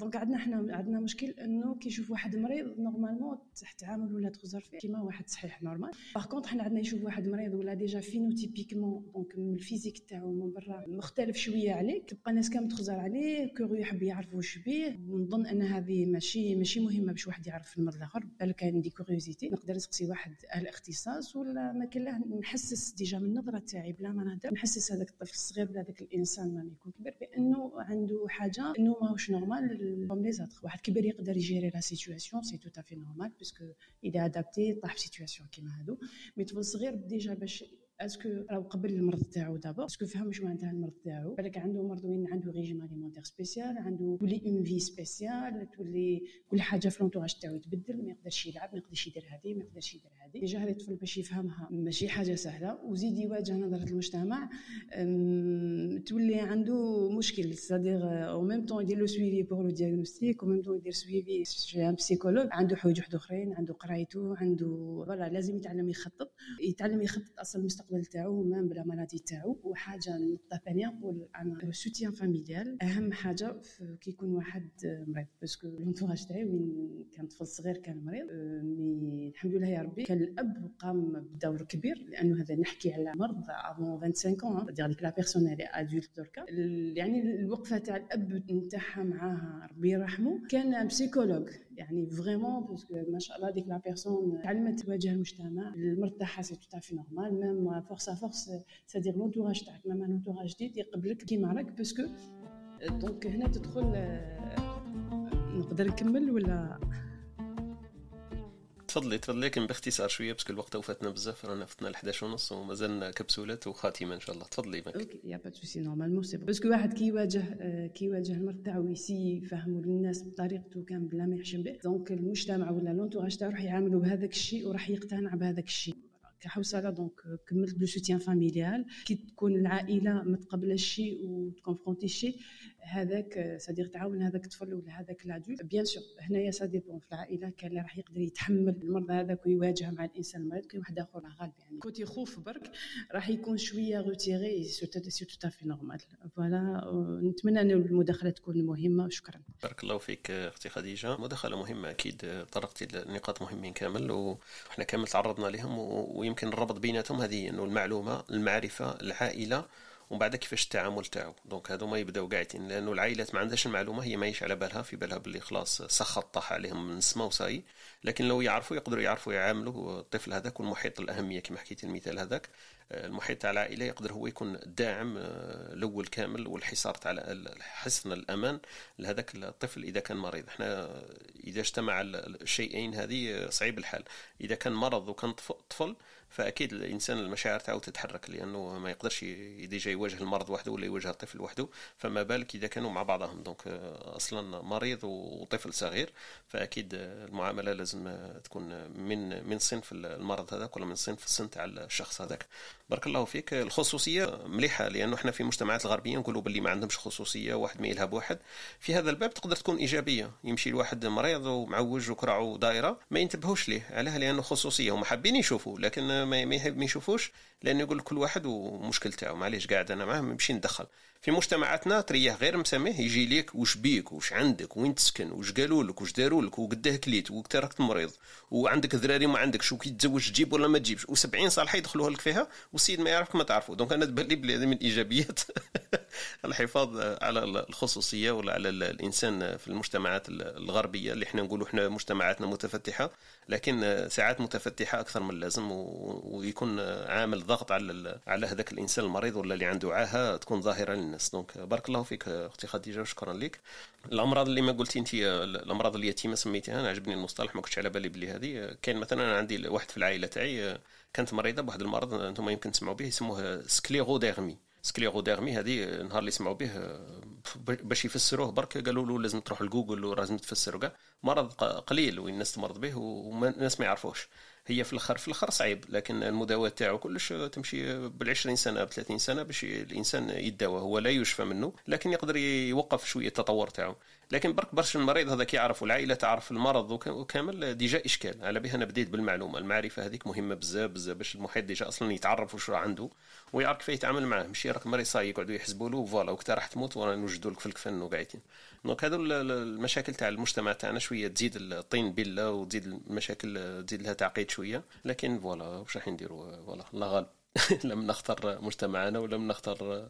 donc عندنا حنا عندنا مشكل إنه كي يشوف واحد مريض normalement تعامل ولا تغزر فيه. كيما واحد صحيح normal par contre حنا عندنا يشوف واحد مريض ولا déjà phénotypiquement donc من ال physique تاعو من برا مختلف شوية عليك تبقى الناس كامل تخزر عليه curieux يحب يعرف واش بيه. ونظن أن هذه ماشي ماشي مهمة باش واحد يعرف المرض الآخر بل كان de curiosité. نقدر نسقسي واحد أهل اختصاص ولا ما كان نحسس déjà من النظرة تاعي بلا ما نهضر نحسس هذاك الطفل الصغير ولا هذاك الإنسان ما يكون كبير بأنه عنده حاجة إنه ماهوش normal comme les autres واحد كبير يقدر ي gérer la situation c'est tout à fait normal parce que اذا adapté طاح في situation كيما هادو. mais طفل صغير déjà باش est-ce que راهو قبل المرض تاعو دابا est-ce que فهم شنو معناتها المرض تاعو؟ بالك عنده مرض وين عنده régime alimentaire spécial عنده تولي une vie spéciale تولي كل حاجة في l'entourage تاعو يتبدل ما يقدرش يلعب ما يقدرش يدير هذه ما يقدرش يدير هذه. déjà هذا الطفل باش يفهمها ماشي حاجة سهلة وزيد يواجه نظرة المجتمع تولي عنده مشكل. c'est-à-dire أو ميم طون يدير لو سويفي بور لو دياغنوستيك أو ميم طون يدير سويفي شي ان بسيكولوج عنده حوايج واحد اخرين عنده قرايته عنده فوالا لازم يتعلم يخطط. يتعلم يخطط أصلا المستقبل تاعو مام بلا مالادي تاعو وحاجة النقطه الثانية نقول أنا سوتيان فاميليال. أهم حاجة كي يكون واحد مريض باسكو لونتوراج تاعي وين كان طفل صغير كان مريض. مي الحمد لله يا ربي كان الأب قام بدور كبير لأنه هذا نحكي على مرض افون 25 اون دير ديك لا بيرسون اللي ادولت دركا. يعني الوقفة تاع الأب نتاعها معاها ربي يرحمه كان psychologue يعني vraiment parce que ما شاء الله ديك la personne تعلمت تواجه المجتمع المرض تاعها c'est tout à fait normal même force à force ça dire l'entourage تاعك même l'entourage جديد يقبلك كيما راك باسكو donc هنا تدخل نقدر نكمل ولا؟ تفضلي تفضلي لكن باختصار شوية parce que الوقت وفاتنا بزاف رانا فتنا ل 11 ونص ومازالنا كبسولات وخاتمة إن شاء الله. تفضلي معك OK يا با سوسي نورمالمون سي باسكو واحد كي يواجه كي يواجه المرض تاعو يسي يفهموا للناس بطريقته كان بلا ما يحشم به. دونك المجتمع ولا لونتوراج تاعو راح يعاملوا بهذاك الشيء وراح يقتنع بهذاك الشيء. كحوصله دونك كملت بلو سوتيان فاميليال كي تكون العائلة متقبله الشيء وتكونفرونتي الشيء هذاك صديق تعاون هذاك الطفل ولا هذاك لادول بيان سور هنايا سا ديبون في العائلة كان اللي راح يقدر يتحمل المرض هذاك ويواجه مع الإنسان المريض كاين واحد آخر غالب يعني. كوتي خوف برك راح يكون شوية retiré c'est tout à fait normal voilà نتمنى أن المداخله تكون مهمة. شكرا. بارك الله فيك أختي خديجة. مداخلة مهمة أكيد. طرقتي لنقاط مهمين كامل وحنا كامل تعرضنا لهم ويمكن الربط بيناتهم هذه إنه المعلومة المعرفة العائلة. ومن بعد كيفاش التعامل تاعو. donc هادو ما يبداو قاعدين لأنه العائلات ما عندهاش المعلومة هي ماهيش على بالها في بالها باللي خلاص سخط طاح عليهم من السما وصاي. لكن لو يعرفوا يقدروا يعرفوا يعاملوا الطفل هذاك والمحيط الأهمية كما حكيت المثال هذاك المحيط تاع العائلة يقدر هو يكون الداعم آه، الأول كامل والحصار تاع حسن الأمان لهذاك الطفل إذا كان مريض. إحنا إذا اجتمع الشيئين هذه صعيب الحال. إذا كان مرض وكان طفل فأكيد الإنسان المشاعر تاعو تتحرك لأنه ما يقدرش déjà يواجه المرض وحده ولا يواجه الطفل وحده. فما بالك إذا كانوا مع بعضهم. donc آه، أصلا مريض وطفل صغير فأكيد المعاملة لازم تكون من من صنف المرض هذاك ولا من صنف السن تاع الشخص هذاك. بارك الله فيك. الخصوصية مليحة لأنه إحنا في المجتمعات الغربية نقولوا باللي ما عندهمش خصوصية واحد ما يلها بواحد في هذا الباب تقدر تكون إيجابية. يمشي لواحد مريض ومعوج وكرعه دايره ما ينتبهوش ليه. علاه لأنه خصوصية هما حابين يشوفوا لكن ما ما يشوفوش لأنه يقول كل واحد ومشكل تاعو معليش قاعد أنا معاه نمشي ندخل. في مجتمعاتنا تريح غير مسميه يجي ليك وش بيك وش عندك وين تسكن وش قالوا لك وش داروا لك وقداه كليت وتركت مريض وعندك ذراري ما عندكش شو كي تزوج تجيب ولا ما تجيبش و70 صالحه يدخلوها لك فيها والسيد ما يعرفك ما تعرفه donc أنا تبان لي بلي هذه من الايجابيات الحفاظ على الخصوصية ولا على الإنسان في المجتمعات الغربية اللي إحنا نقولوا إحنا مجتمعاتنا متفتحة لكن ساعات متفتحة أكثر من اللازم ويكون عامل ضغط على على هذاك الإنسان المريض ولا اللي عنده عاهة تكون ظاهرة donc بارك الله فيك أختي خديجة وشكرا لك. الأمراض اللي ما قلتي انت الأمراض اليتيمة سميتيها أنا عجبني المصطلح ما كنتش على بالي بلي هذه. كاين مثلا أنا عندي واحد في العائلة تاعي كانت مريضة بواحد المرض أنتم يمكن تسمعوا به يسموه sclérodermie sclérodermie هذه نهار اللي سمعوا به باش يفسروه برك قالوا له لازم تروح لجوجل ولازم تفسروا كاع. مرض قليل وين الناس تمرض به والناس ما يعرفوش. هي في الأخر في الأخر صعيب لكن المداواة تاعو كلش تمشي بال20 سنة ب 30 سنة باش الإنسان يداوى هو لا يشفى منه لكن يقدر يوقف شوية التطور تاعو. لكن برك برش المريض هذاك يعرف والعائلة تعرف المرض وكامل déjà إشكال. على بها أنا بديت بالمعلومة المعرفة هذيك مهمة بزاف بزاف باش المحيط déjà أصلا يتعرف واش عنده ويعرف كيف يتعامل معاه. ماشي راك مريض صاي يقعدوا يحسبوا له voilà وقت راح تموت وأنا نوجدوا لك في الكفن وقاعدين donc هذو المشاكل تاع المجتمع تاعنا شوية تزيد الطين بلة وتزيد المشاكل تزيد لها تعقيد شوية. لكن voilà واش راح نديروا voilà الله غالب. لم نختار مجتمعنا ولم نختار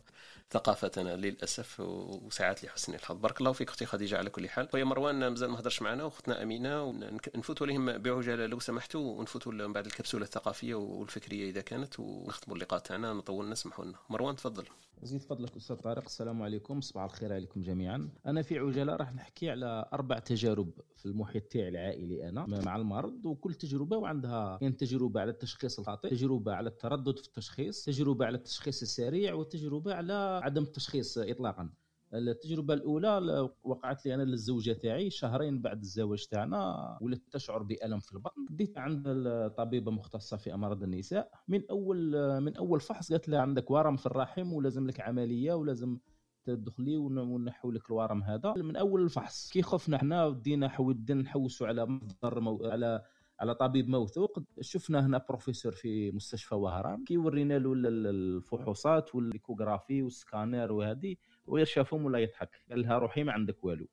ثقافتنا للأسف وساعات لحسن الحظ. بارك الله فيك أختي خديجة على كل حال. خويا مروان مازال ما هضرش معنا وأختنا أمينة ونفوتوا لهم بعجالة لو سمحتوا ونفوتوا من بعد الكبسولة الثقافية والفكرية إذا كانت ونختموا اللقاء تاعنا نطول نسمحوا لنا. مروان تفضل. زيد فضلك أستاذ طارق. السلام عليكم. صباح الخير عليكم جميعا. أنا في عجالة راح نحكي على أربع تجارب في المحيط تاعي العائلي أنا مع المرض وكل تجربة وعندها كاين تجربة على التشخيص الخاطئ تجربة على التردد في التشخيص تجربة على التشخيص السريع وتجربة على عدم التشخيص اطلاقا. التجربة الأولى وقعت لي أنا للزوجة تاعي شهرين بعد الزواج تاعنا ولدت تشعر بألم في البطن. بديت عند الطبيبة مختصة في أمراض النساء. من أول من أول فحص قالت لها عندك ورم في الرحم ولازم لك عملية ولازم تدخلي ونحو لك الورم هذا. من أول الفحص كي خفنا إحنا ودينا حودنا نحوسوا على مصدر مو... على على طبيب موثوق. شفنا هنا بروفيسور في مستشفى وهران كي ورينا له الفحوصات و l'échographie وال scanner وهذه. وغير شافهم ولا يضحك. قال لها روحي ما عندك والو.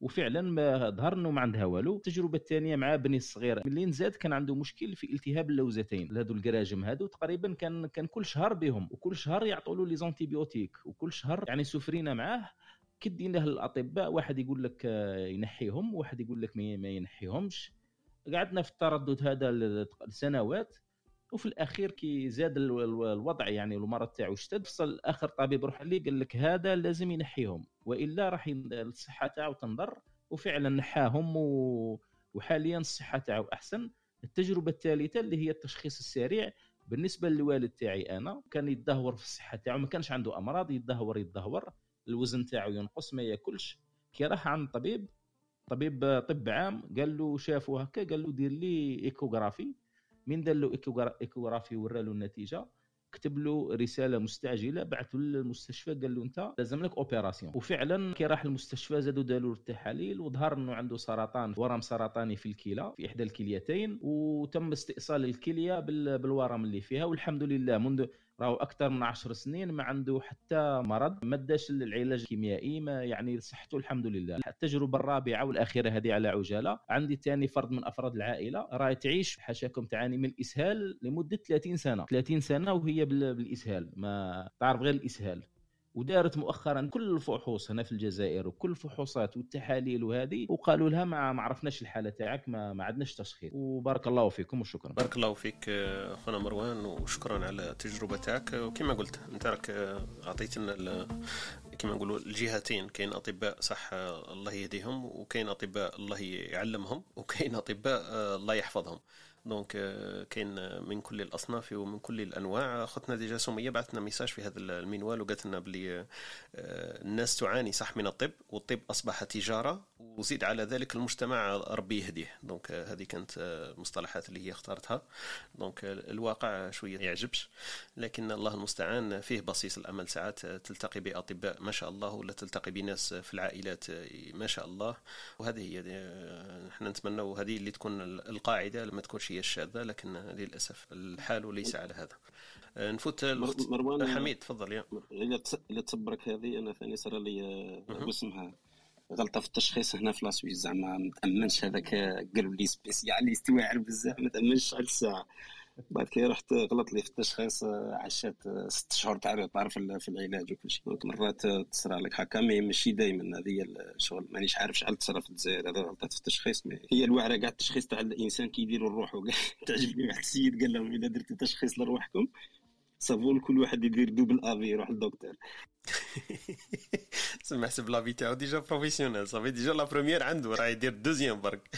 وفعلا ما ظهر إنه ما عندها والو. التجربة الثانية مع بني الصغير. ملي نزاد كان عنده مشكل في التهاب اللوزتين. هذو الكراجم هذو تقريبا كان كان كل شهر بهم. وكل شهر يعطوا له les antibiotiques وكل شهر يعني سفرينا معاه. كديناه للاطباء واحد يقول لك ينحيهم. واحد يقول لك ما ينحيهمش. قعدنا في التردد هذا لسنوات. وفي الأخير كي زاد الوضع يعني المرض تاعو اشتد فصل اخر طبيب روح لي قال لك هذا لازم ينحيهم وإلا راح الصحة تاعو تنضر وفعلا نحاهم و... وحاليا الصحة تاعو أحسن. التجربة الثالثة اللي هي التشخيص السريع. بالنسبة للوالد تاعي أنا كان يتدهور في الصحة تاعو ما كانش عنده أمراض يتدهور يتدهور. الوزن تاعو ينقص ما ياكلش. كي راح عند طبيب طبيب طب عام قال له شافه هكا قال له دير لي échographie. من دار له échographie ورا له النتيجة كتب له رسالة مستعجلة بعث للمستشفى قال له أنت لازم لك opération. وفعلا كي راح المستشفى زادوا داروا التحاليل وظهر إنه عنده سرطان ورم سرطاني في الكلى في إحدى الكليتين وتم استئصال الكلية بالورم اللي فيها والحمد لله منذ راهو أكثر من عشر سنين ما عنده حتى مرض ما داش العلاج الكيميائي ما يعني صحته الحمد لله. التجربة الرابعة والأخيرة هذه على عجالة. عندي ثاني فرد من أفراد العائلة. راهي تعيش حاشاكم تعاني من الإسهال لمدة 30 سنة. 30 سنة وهي بالإسهال. ما تعرف غير الإسهال. ودارت مؤخرا كل الفحوص هنا في الجزائر وكل الفحوصات والتحاليل وهذه وقالوا لها ما عرفناش الحالة تاعك ما, ما عندناش تشخيص وبارك الله فيكم وشكرا. بارك الله فيك اخونا مروان وشكرا على التجربه تاعك. وكما قلت أنت راك أعطيتنا كما نقولوا الجهتين كاين أطباء صح الله يهديهم وكاين أطباء الله يعلمهم وكاين أطباء الله يحفظهم. donc euh, كاين من كل الأصناف ومن كل الأنواع. اختنا déjà سميه بعثنا message في هذا المنوال وقالت لنا بلي آه، الناس تعاني صح من الطب والطب أصبح تجارة وزيد على ذلك المجتمع ربي يهديه donc euh, هذه كانت المصطلحات اللي هي اختارتها. دونك euh, الواقع شوية يعجبش لكن الله المستعان فيه بصيص الأمل. ساعات تلتقي بأطباء ما شاء الله ولا تلتقي بناس في العائلات ما شاء الله. وهذه هي إحنا نتمنى وهذه اللي تكون القاعدة لما تكون شيء الشاذة لكن للأسف الحال ليس على هذا. نفوت مروان حميد تفضل. يا. الا تصبرك هذه أنا ثاني صار لي اسمها غلطة في التشخيص هنا في لاسويس زعما ما تأمنش هذاك قالوا لي spécialiste واعر بزاف ما تأمنش على الساعة. بعد كي رحت غلط لي في التشخيص عشات ست شهور تاع تعرف في العلاج وكل شيء donc مرات تصرى لك هكا mais ماشي دائما هذه الشغل مانيش عارف شحال تصرى في الجزائر. هذا غلطات في التشخيص mais هي الوعرة كاع التشخيص تاع الإنسان كي يديروا لروحه تعجبني واحد السيد قال لهم إذا درتوا تشخيص لروحكم صافون كل واحد يدير double avis يروح للدكتور. سمع حسب l'avis تاعو déjà professionnel ça fait déjà la première عنده راه يدير deuxième برك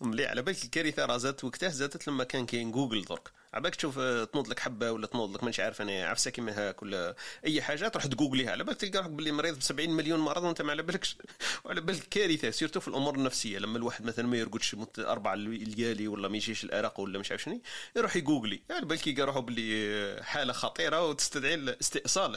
مليح على بالك الكارثه راه زادت وقتها زادت لما كان كاين جوجل درك عباك تشوف آه، تنوض لك حبه ولا تنوض لك مانيش عارف أنا عفسه كيما كل اي حاجة تروح تجوجليها على بالك تلقى روحك باللي مريض ب 70 مليون مرض وانت ما على بالكش وعلى بالك كارثه surtout في الأمور النفسيه لما الواحد مثلا ما يرقدش أربع ليالي ولا ما يجيش الارق ولا مش عارف شنو يروح يجوجلي على بالك يلقى روحه باللي حاله خطيره وتستدعي الاستئصال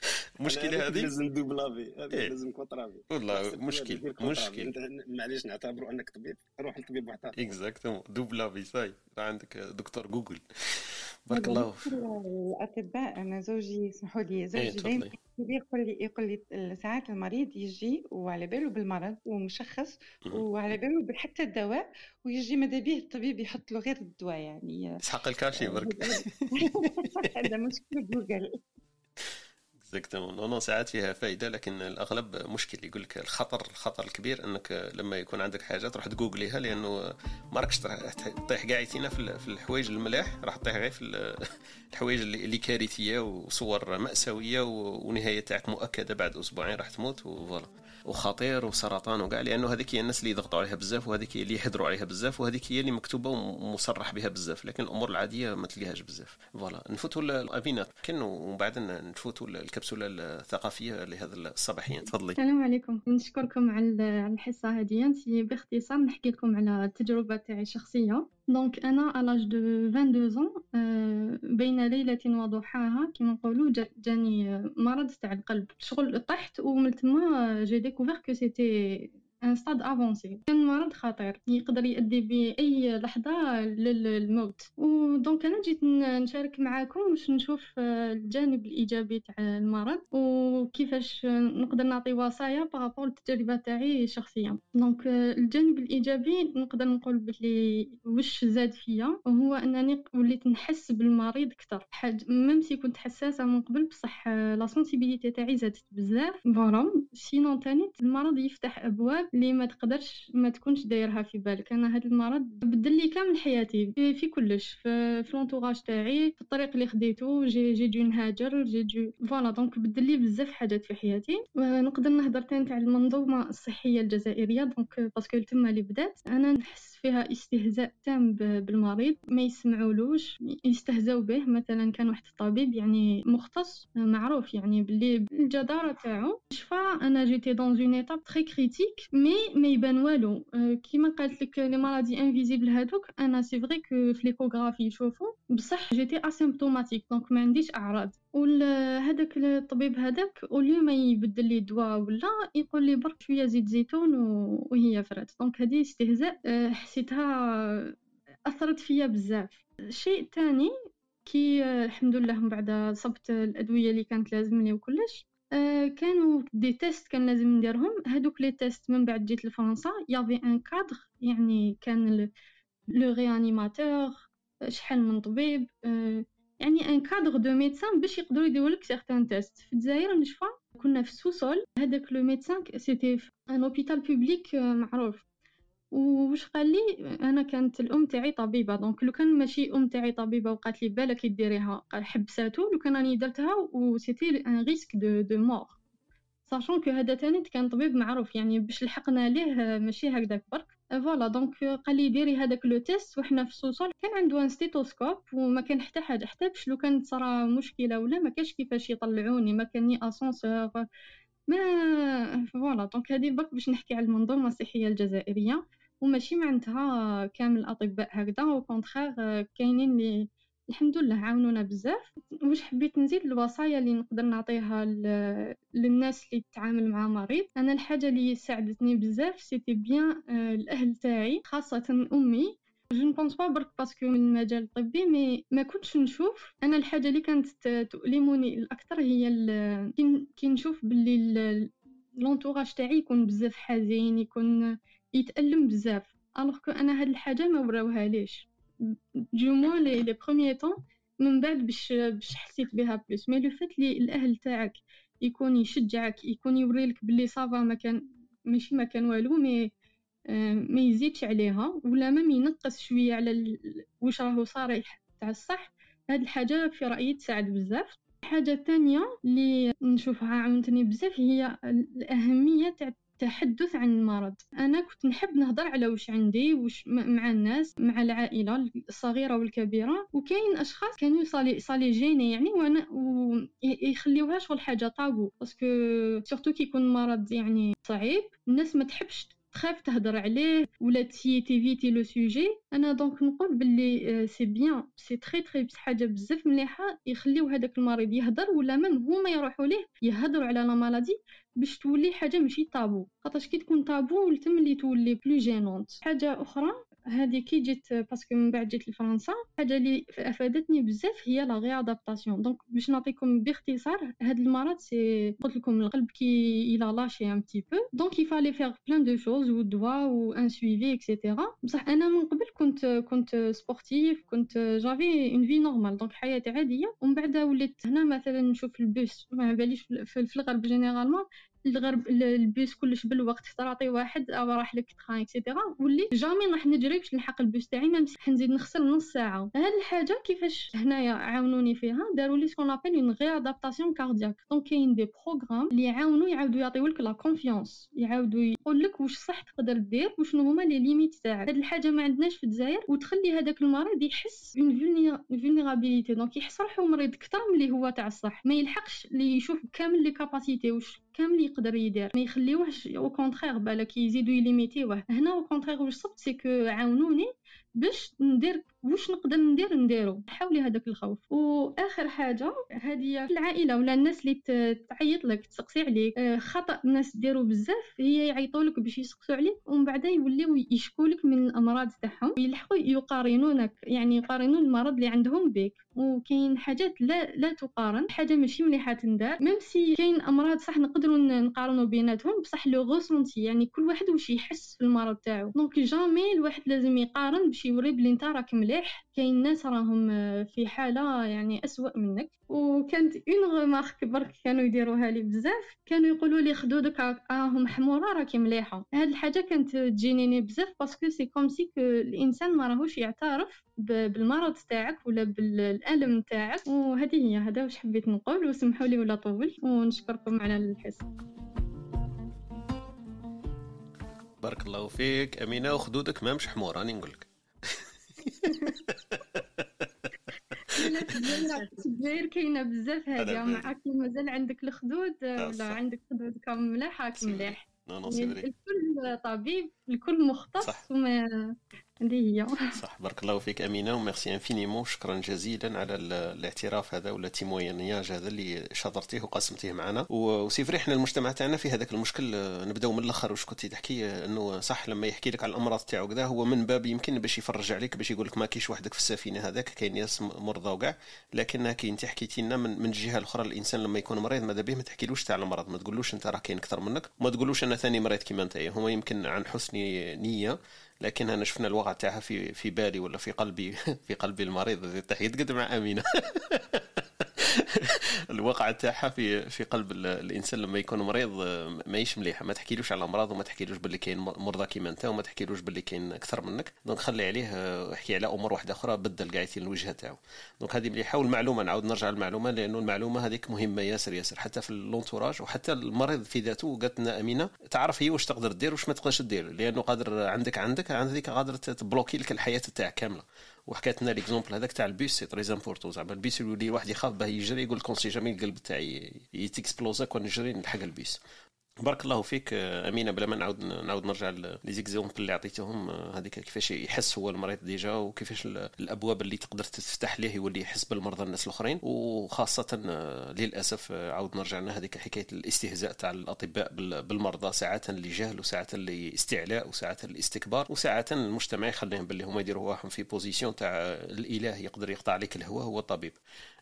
المشكلة هذه؟ لازم double avis هذه إيه؟ لازم contre-avis والله مشكل مشكل. معليش نعتبروا أنك طبيب روح لطبيب محترم exactement double avis ça y est عندك دكتور جوجل. بارك الله الأطباء أنا زوجي اسمحوا لي زوجي إيه دائما يقول لي يقول لي ساعات المريض يجي وعلى باله بالمرض ومشخص وعلى باله حتى الدواء ويجي ماذا به الطبيب يحط له غير الدواء يعني. يسحق ال cachet برك هذا مشكل جوجل. exactement non ساعات فيها فائده لكن الأغلب مشكل. يقول لك الخطر الخطر الكبير إنك لما يكون عندك حاجة تروح تجوجليها لأنه ما راكش تطيح كاع في الحوايج الملاح راح تطيح غير في الحوايج اللي كارثية وصور مأساوية ونهاية تاعك مؤكدة بعد أسبوعين راح تموت و voilà وخطير وسرطان وكاع لأنه هذيك هي الناس اللي يضغطوا عليها بزاف وهذيك هي اللي يحضروا عليها بزاف وهذيك هي اللي مكتوبة ومصرح بها بزاف لكن الأمور العادية ما تلقاهاش بزاف. voilà نفوتوا الافينات كان ومن بعد نفوتوا الكبسوله الثقافية لهذا الصباحية. تفضلي. السلام عليكم. نشكركم على الحصة هذه. باختصار نحكي لكم على التجربه تاعي الشخصيه donc أنا à l'âge de 22 ans بين ليلة وضحاها كما نقولوا جاني مرض تاع القلب. شغل طحت ومن تما j'ai découvert que c'était un stade avancé كان مرض خطير يقدر يؤدي باي لحظه للموت و donc أنا جيت نشارك معاكم باش نشوف الجانب الايجابي تاع المرض وكيفاش نقدر نعطي وصايا par rapport للتجربه تاعي الشخصيه donc الجانب الايجابي نقدر نقول بلي واش زاد فيا هو انني وليت نحس بالمريض أكثر حاج même si كنت حساسه من قبل بصح la sensibilité تاعي زادت بزاف voilà sinon تاني المرض يفتح ابواب اللي ما تقدرش ما تكونش دايرها في بالك. أنا هذا المرض بدل لي كامل حياتي في, في كلش في, في l'entourage تاعي في الطريق اللي خديته j'ai j'ai dû نهاجر j'ai dû voilà. donc بدل لي بزاف حاجات في حياتي. نقدر نهضر تاني تاع المنظومة الصحية الجزائرية. donc parce que تما اللي بدات أنا نحس فيها استهزاء تام بالمريض. ما يسمعولوش يستهزاو به. مثلا كان واحد الطبيب يعني مختص معروف يعني باللي الجدارة تاعو. شفا أنا j'étais dans une étape très critique mais ما يبان والو كيما قالت لك les maladies invisibles هادوك أنا c'est vrai que في l'échographie بصح j'étais asymptomatique donc ما عنديش اعراض هذاك الطبيب هذاك au lieu ما يبدل لي دواء ولا يقول لي برك شوية زيت زيتون وهي فرات donc هذه استهزاء حسيتها اثرت فيا بزاف شيء تاني كي الحمد لله من بعد صبت الادويه اللي كانت لازمني وكلش كانوا des tests كان لازم نديرهم. هادوك les tests من بعد جيت لفرنسا il y avait un cadre يعني كان le réanimateur شحال من طبيب يعني un cadre de médecins باش يقدروا يديروا لك certains tests. في الجزائر نشفى كنا في ال sous-sol هذاك le médecin c'était un hôpital public معروف. وش قال لي؟ أنا كانت الأم تاعي طبيبة donc لو كان ماشي أم تاعي طبيبة وقالت لي بالك ديريها حبساتو لو كان راني درتها و c'était un risque de de mort sachant que هذا تاني كان طبيب معروف يعني باش لحقنا ليه ماشي هكذاك برك. voilà donc قال لي ديري هذاك le test وحنا في ال sous-sol. كان عنده un stéthoscope وما كان حتى حاجة حتى باش لو كانت صرا مشكلة ولا ما كاش كيفاش يطلعوني ما كان ni ascenseur ما voilà donc هذه برك باش نحكي على المنظومة الصحية الجزائرية. وماشي معناتها كامل الأطباء هكذا au contraire كاينين اللي الحمد لله عاونونا بزاف. واش حبيت نزيد الوصايا اللي نقدر نعطيها للناس اللي تتعامل مع مريض. أنا الحاجة اللي ساعدتني بزاف c'était bien آه، الأهل تاعي خاصة أمي. je ne pense pas برك parce que من المجال الطبي mais ما كنتش نشوف. أنا الحاجة اللي كانت تؤلمني الأكثر هي كي نشوف باللي l'entourage تاعي يكون بزاف حزين يكون يتألم بزاف. alors que أنا هاد الحاجة ما وراوها ليش؟ dans les les premiers temps من بعد باش باش حسيت بها plus mais le fait اللي الأهل تاعك يكون يشجعك يكون يوريلك بلي ça va ما كان ماشي ما كان والو mais ما يزيدش عليها ولا ما ينقص شوية على واش راهو صريح تاع الصح. هاد الحاجة في رأيي تساعد بزاف. حاجة تانية اللي نشوفها عاونتني بزاف هي الأهمية تاع التحدث عن المرض أنا كنت نحب نهضر على واش عندي واش مع الناس مع العائلة الصغيرة والكبيرة. وكاين أشخاص كانوا ça les ça les gêne يعني وأنا ويخليوها شغل حاجة tabou. parce que surtout كي يكون مرض يعني صعيب الناس ما تحبش تخاف تهضر عليه ولا تي تيفيتي le sujet أنا donc نقول باللي c'est bien c'est très très حاجة بزاف مليحة يخليو هذاك المريض يهضر ولا même هما يروحوا ليه يهضروا على la maladie باش تولي حاجة ماشي طابو خاطرش كي تكون طابو تملي تولي plus gênante حاجة أخرى؟ هذه كي جيت parce que من بعد جيت لفرنسا حاجة اللي أفادتني بزاف هي la réadaptation donc باش نعطيكم باختصار هذا المرض c'est قلت لكم القلب qui a lâché un petit peu donc il fallait faire plein de choses و دوا و un suivi et cetera بصح أنا من قبل كنت كنت sportive كنت j'avais une vie normale donc حياتي عادية. ومن بعد وليت هنا مثلا نشوف البوس ما باليش في الغرب généralement الغرب البيس كلش بالوقت تعطي واحد أو راح لك train et cetera ولي jamais راح نجري باش نلحق البيس تاعي ما نزيد نخسر نص ساعة. هاد الحاجة كيفاش هنايا عاونوني فيها داروا لي ce qu'on appelle une réadaptation cardiaque donc كاين des programmes اللي يعاونوا يعاودوا يعطيو لك la confiance يعاودوا يقول لك واش صح تقدر دير وشنو هما les limites تاعك. هاد الحاجة ما عندناش في الجزائر وتخلي هذاك المريض يحس une vulnérabilité donc يحس روحو مريض أكثر ملي هو تاع الصح. ما يلحقش اللي يشوف كامل les capacités واش كامل يقدر يدير. ما يخليوهش au contraire بالك يزيدوا يليميتيوه. هنا au contraire واش صبت c'est que عاونوني باش ندير واش نقدر ندير؟ نديرو. حاولي هذاك الخوف. وآخر حاجة هذه العائلة ولا الناس اللي تعيط لك تسقسي عليك. آه، خطأ الناس ديروا بزاف هي يعيطوا لك باش يسقسوا عليك ومن بعد يوليو يشكوا لك من الأمراض تاعهم ويلحقوا يقارنونك. يعني يقارنون المرض اللي عندهم بك. وكاين حاجات لا لا تقارن حاجة ماشي مليحة تندار. même si كاين أمراض صح نقدروا نقارنوا بيناتهم بصح le ressenti. يعني كل واحد واش يحس في المرض تاعو. donc jamais الواحد لازم يقارن باش يوري بلي انت راك مليح. كاين ناس راهم في حالة يعني أسوأ منك. وكانت une remarque برك كانوا يديروها لي بزاف. كانوا يقولوا لي خدودك راهم حمورة راكي مليحة. هاد الحاجة كانت تجيني بزاف parce que c'est comme si الإنسان ما راهوش يعترف بالمرض تاعك ولا بالألم تاعك. وهذه هي هذا واش حبيت نقول. وسمحوا لي ولا طول. ونشكركم على الحصه بارك الله فيك. أمينة وخدودك ما مش حمور راني نقول لك الجزائر كاينة بزاف هذه معاك مازال عندك الخدود. ولا عندك خدود كم ملاح. راك مليح الكل طبيب الكل مختص وما هذه هي. صح بارك الله فيك أمينة و merci infiniment. شكرا جزيلا على الاعتراف هذا ولا témoignage هذا اللي شاطرتيه وقسمتيه معنا. و c'est vrai إحنا المجتمع تاعنا في هذاك المشكل نبدأو من الأخر. واش كنتي تحكي؟ إنه صح لما يحكي لك على الأمراض تاعو كذا هو من باب يمكن باش يفرج عليك باش يقول لك ما كاينش وحدك في السفينة هذاك كاين ناس مرضى وكاع. لكن كي انت حكيتي لنا من, من الجهة الأخرى الإنسان لما يكون مريض ماذا به؟ ما تحكيلوش تاع المرض ما تقولوش أنت راه كاين أكثر منك. ما تقولوش أنا ثاني مريض كيما أنت. هما يمكن عن حسن نية لكن أنا شفنا الوقع تاعها في في بالي ولا في قلبي في قلبي المريض تحية قد مع أمينة. الواقع تاعها في في قلب الإنسان لما يكون مريض ماهيش مليحه ما تحكيلوش على الامراض وما تحكيلوش باللي كاين مرضى كيما أنت وما تحكيلوش باللي كاين أكثر منك. donc خلي عليه احكي على أمور واحدة أخرى بدل قاعد الوجهه تاعو. donc هذه مليحة والمعلومة نعاود نرجع للمعلومة لأنه المعلومة هذيك مهمة ياسر ياسر. حتى في l'entourage وحتى المريض في ذاته قالت لنا أمينة تعرف هي واش تقدر دير واش ما تقدرش دير لأنه قادر عندك عندك عندك قادر تبلوكي لك الحياة تاعك كاملة. وحكيت لنا l'exemple هذاك تاع ال bus c'est très important زعما البيس يولي واحد يخاف باه يجري يقول لك si jamais القلب تاعي يتكسبلوزا كون نجري نلحق البيس. بارك الله فيك أمينة بلا ما نعاود نعاود نرجع les exemples اللي عطيتهم هذيك كيفاش يحس هو المريض déjà وكيفاش الأبواب اللي تقدر تفتح ليه يولي يحس بالمرضى الناس الأخرين. وخاصة للأسف عاود نرجع لنا هذيك حكاية الاستهزاء تاع الأطباء بالمرضى ساعات لجهل وساعات لاستعلاء وساعات الاستكبار وساعات المجتمع يخليهم باللي هما يديروا واحد في position تاع الإله يقدر يقطع عليك الهواء هو الطبيب.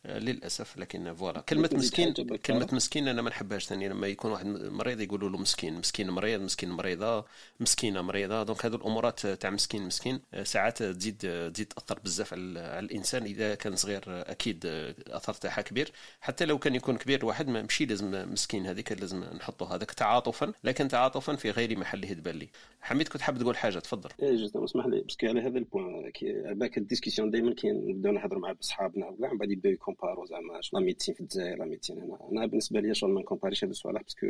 للأسف لكن voilà. كلمة مسكين كلمة مسكين أنا ما نحبهاش ثاني لما يكون واحد مريض يقولوا له مسكين مسكين مريض مسكين مريضة مسكينة مريضة. donc هذو الأمورات تاع مسكين مسكين ساعات تزيد تزيد تأثر بزاف على الإنسان. إذا كان صغير أكيد الاثر تاعها كبير. حتى لو كان يكون كبير الواحد ماشي لازم مسكين هذيك لازم نحطوا هذاك تعاطفا. لكن تعاطفا في غير محله تبان لي. حميد كنت حاب تقول حاجة تفضل. إيه juste اسمح لي باسكو على هذا البوان باك الديسكسيون دائما كي نبدأو نهضروا مع صحابنا وكاع من بعد يبدأو ي comparer زعما la médecine في الجزائر la médecine هنا. أنا بالنسبة لي شغل ما ن comparer يش هذا الصوالح parce que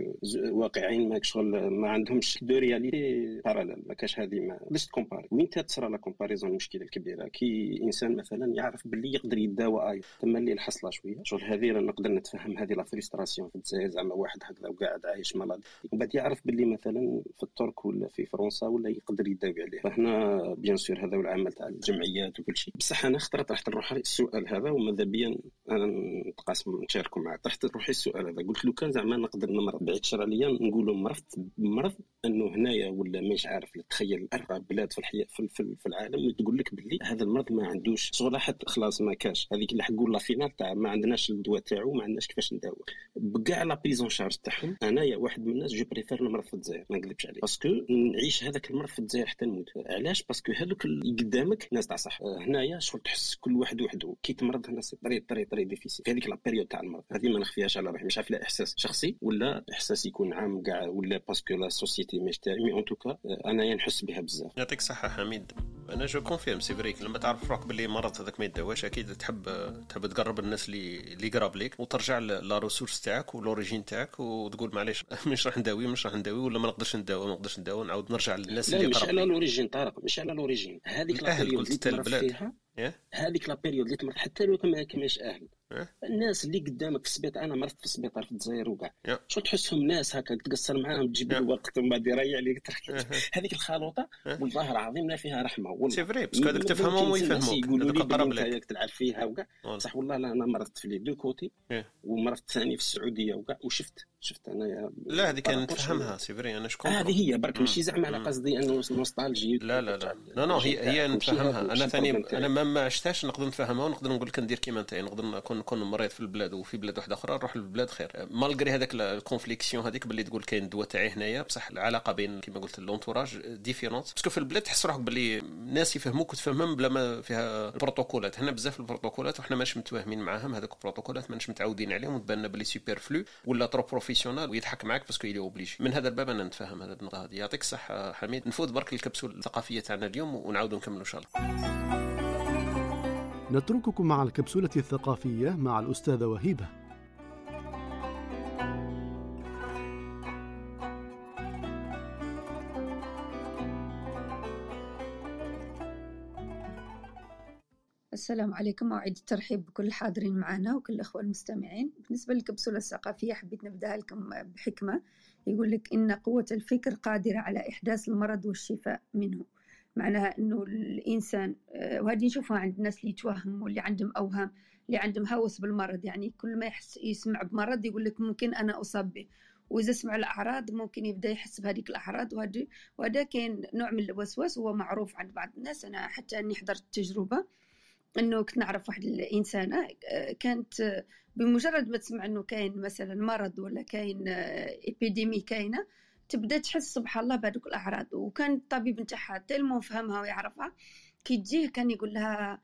واقعين ماك شغل ما عندهمش deux réalités parallèles ما كاش هذه ما باش ت comparer. وين تصرى la comparaison المشكلة الكبيرة؟ كي إنسان مثلا يعرف باللي يقدر يداوى آي. تما اللي الحصلة شوية شغل هذه نقدر نتفهم هذه la frustration في الجزائر زعما واحد هكذا وقاعد عايش مرض ومن بعد يعرف باللي مثلا في الترك ولا في فرنسا ولا يقدر يداوي عليه. فهنا bien sûr هذا العمل تاع الجمعيات وكل شيء. بصح أنا اخترت رحت نروح السؤال هذا وماذا بيا أنا نتقاسم نشاركوا معاه. طرحت روحي السؤال هذا. قلت له كان زعما نقدر نمرض بعيد شر عليا نقولوا مرضت بمرض أنه هنايا ولا مش عارف. تخيل أربع بلاد في الحياة في, في, في العالم تقول لك باللي هذا المرض ما عندوش شغل حتى خلاص ما كاش. هذيك اللي حقول la finale تاع ما عندناش الدواء تاعو ما عندناش كيفاش نداوي بكاع la prise en charge تاعهم. أنايا واحد من الناس je préfère نمرض في الجزائر. ما نكذبش عليك. parce que نعيش هذاك المرض في الجزائر حتى نموت. علاش؟ parce que هذوك اللي قدامك ناس تاع صح هنايا شغل تحس كل واحد وحده. كي تمرض هنا c'est très très difficile. في هذيك la période تاع المرض. هذه ما نخفيهاش على روحي. مش عارف لا إحساس شخصي ولا إحساس يكون عام كاع ولا parce que la société مش تاعي mais en tout cas انايا نحس بها بزاف. يعطيك الصحة حميد. أنا je confirme c'est vrai que لما تعرف روحك باللي مرض هذاك ما يدواش أكيد تحب تحب تقرب الناس اللي اللي قراب ليك وترجع la ressource تاعك و l'origine تاعك وتقول معليش مش راح نداوي مش راح نداوي ولا ما نقدرش نداوي ما نقدرش نداوي نعاود نرجع للناس اللي قراب مش على لوريجين طارق مش على لوريجين هذيك لا قلت البلاد. هذيك la période اللي تمرض حتى لو كان ما كماش أهل. الناس اللي قدامك في السبيطار أنا مرضت في السبيطار في الجزائر وكاع شو تحسهم ناس هكا تقصر معاهم تجيب الوقت ومن بعد يريح عليك هذيك الخلوطة والله العظيم لا فيها رحمة والله. c'est vrai parce que هذاك تفهمهم ويفهموك. يقولوا لي قرب لك تلعب فيها وكاع صح والله لا أنا مرضت في les deux côtés ومرضت ثاني في السعودية وكاع وشفت. شفت أنا لا هذه كان نتفهمها c'est vrai أنا شكون؟ هذه هي برك ماشي زعما على قصدي أنه nostalgie لا لا لا. لا non هي هي نتفهمها. أنا ثاني أنا ما ما عشتهاش نقدر نتفهمها ونقدر نقول لك ندير كيما أنت. نقدر نكون نكون مريض في البلاد وفي بلاد واحدة أخرى نروح للبلاد خير. malgré هذاك ال conviction هذيك باللي تقول كاين الدواء تاعي هنايا بصح العلاقة بين كيما قلت l'entourage différent parce que في البلاد تحس روحك باللي الناس يفهموك وتفهمهم بلا ما فيها البروتوكولات هنا بزاف البروتوكولات وحنا ماناش متفاهمين معاهم هذوك البروتوكولات ماناش متعودين عليهم وتبان باللي superflu ولا trop professionnel ويضحك معاك parce que il est obligé. من هذا الباب أنا نتفهم هذا النقطة هذه. يعطيك الصحة حميد. نفوت برك الكبسولة الثقافية تاعنا اليوم ونعاودوا نكملوا إن شاء الله. نترككم مع الكبسولة الثقافية مع الأستاذة وهيبة. السلام عليكم. وأعيد الترحيب بكل الحاضرين معنا وكل الأخوة المستمعين. بالنسبة للكبسولة الثقافية حبيت نبدأ لكم بحكمة. يقول لك إن قوة الفكر قادرة على إحداث المرض والشفاء منه. معناها إنه الإنسان وهذه نشوفها عند الناس اللي يتوهم واللي عندهم أوهام اللي عندهم هوس بالمرض. يعني كل ما يحس يسمع بمرض يقول لك ممكن أنا اصاب به وإذا سمع الأعراض ممكن يبدأ يحس بهذيك الأعراض. وهذا كاين نوع من الوسواس هو معروف عند بعض الناس. أنا حتى أني حضرت تجربة إنه كنت نعرف واحد الانسانه كانت بمجرد ما تسمع إنه كاين مثلا مرض ولا كاين épidémie كاينة تبدأ تحس سبحان الله بهذوك الأعراض. وكان الطبيب نتاعها تلمو فهمها ويعرفها. كي تجيه كان يقول لها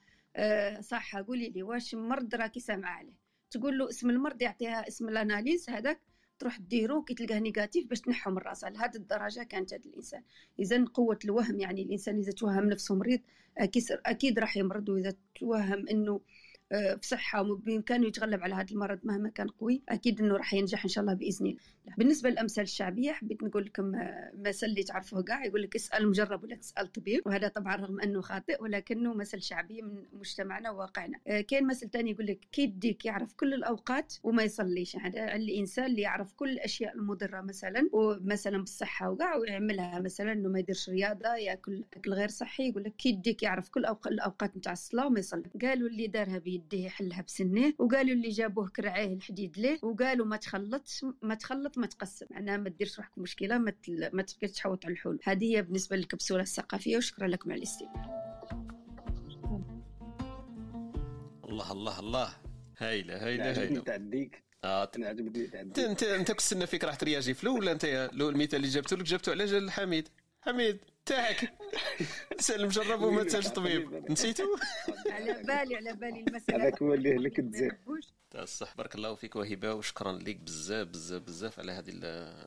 صح قولي لي واش مرض راكي سامعة عليه؟ تقول له اسم المرض يعطيها اسم ال analyse هذاك تروح ديرو كي تلقاه négatif باش تنحو من راسها لهذه الدرجة كانت هذا الإنسان. إذا قوة الوهم يعني الإنسان إذا توهم نفسه مريض أكيد راح يمرض. وإذا توهم إنه في صحة وبإمكانه يتغلب على هذا المرض مهما كان قوي أكيد أنه راح ينجح إن شاء الله بإذن الله. بالنسبة للأمثال الشعبية حبيت نقول لكم مثل اللي تعرفوه كاع يقول لك اسأل مجرب ولا تسأل طبيب وهذا طبعا رغم أنه خاطئ ولكنه مثل شعبي من مجتمعنا وواقعنا. كاين مثل ثاني يقول لك كي يديك يعرف كل الأوقات وما يصليش. هذا الإنسان اللي يعرف كل الأشياء المضرة مثلا ومثلا بالصحة وكاع ويعملها مثلا أنه ما يديرش رياضة يأكل أكل غير صحي يقول لك كي يديك يعرف كل الأوقات نتاع الصلاة وما يصلي. قالوا اللي دارها بيديه يحلها بسنه وقالوا اللي جابوه كرعيه الحديد ليه وقالوا ما تخلطش ما تخلط ما تقسم. معناها ما ديرش روحك مشكلة ما تل... ما تبقاش تحوط على الحلول. هذه هي بالنسبة للكبسولة الثقافيه وشكرا لكم على الاستماع. الله الله الله. هايلة هايلة هايلة. تعديك. آه انت انت أنت كنت فيك راح ترياجي فلو ولا أنت المثال اللي جبته لك جبته على جال حميد حميد. تاعك. سأل مجرب وما تسالش طبيب. نسيتو على بالي على بالي المسألة. هذاك هو اللي لك الصح بارك الله فيك وهبة وشكرا لك بزاف بزاف بزاف على هذه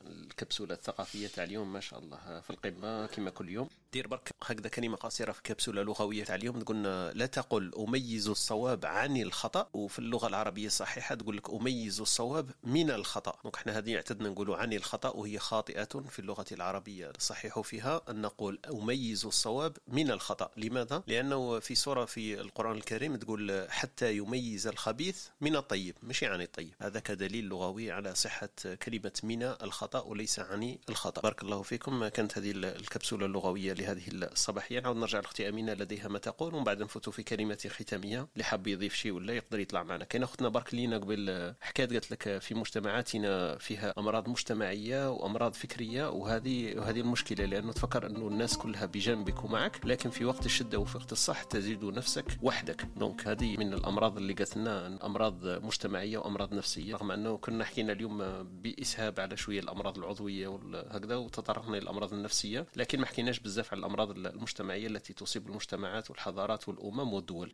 الكبسولة الثقافية تاع اليوم ما شاء الله في القمة كما كل يوم. دير برك هكذا كلمة قصيرة في كبسولة لغوية تاع اليوم قلنا لا تقل أميز الصواب عن الخطأ. وفي اللغة العربية الصحيحة تقول لك أميز الصواب من الخطأ. donc إحنا هذه اعتدنا نقولوا عن الخطأ وهي خاطئة في اللغة العربية الصحيح فيها أن نقول أميز الصواب من الخطأ. لماذا؟ لأنه في سورة في القرآن الكريم تقول حتى يميز الخبيث من الطيب. ماشي عن الطيب هذا كدليل لغوي على صحة كلمة من الخطأ وليس عن الخطأ. بارك الله فيكم. كانت هذه الكبسولة اللغوية لهذه الصباحية. نعاود نرجع لأختي أمينة لديها ما تقول ومن بعد نفوتوا في كلمة ختامية اللي حاب يضيف شيء ولا يقدر يطلع معنا. كاين أختنا بارك لينا قبل حكايه قالت لك في مجتمعاتنا فيها أمراض مجتمعية وأمراض فكرية وهذه وهذه المشكلة لأنه تفكر أنه الناس كلها بجانبك ومعك لكن في وقت الشدة وفي وقت الصح تجد نفسك وحدك. دونك هذه من الأمراض اللي قالت لنا أمراض مجتمعية وأمراض نفسية رغم أنه كنا حكينا اليوم بإسهاب على شوية الأمراض العضوية وهكذا وتطرقنا للامراض النفسية لكن ما حكيناش بزاف على الأمراض المجتمعية التي تصيب المجتمعات والحضارات والأمم والدول.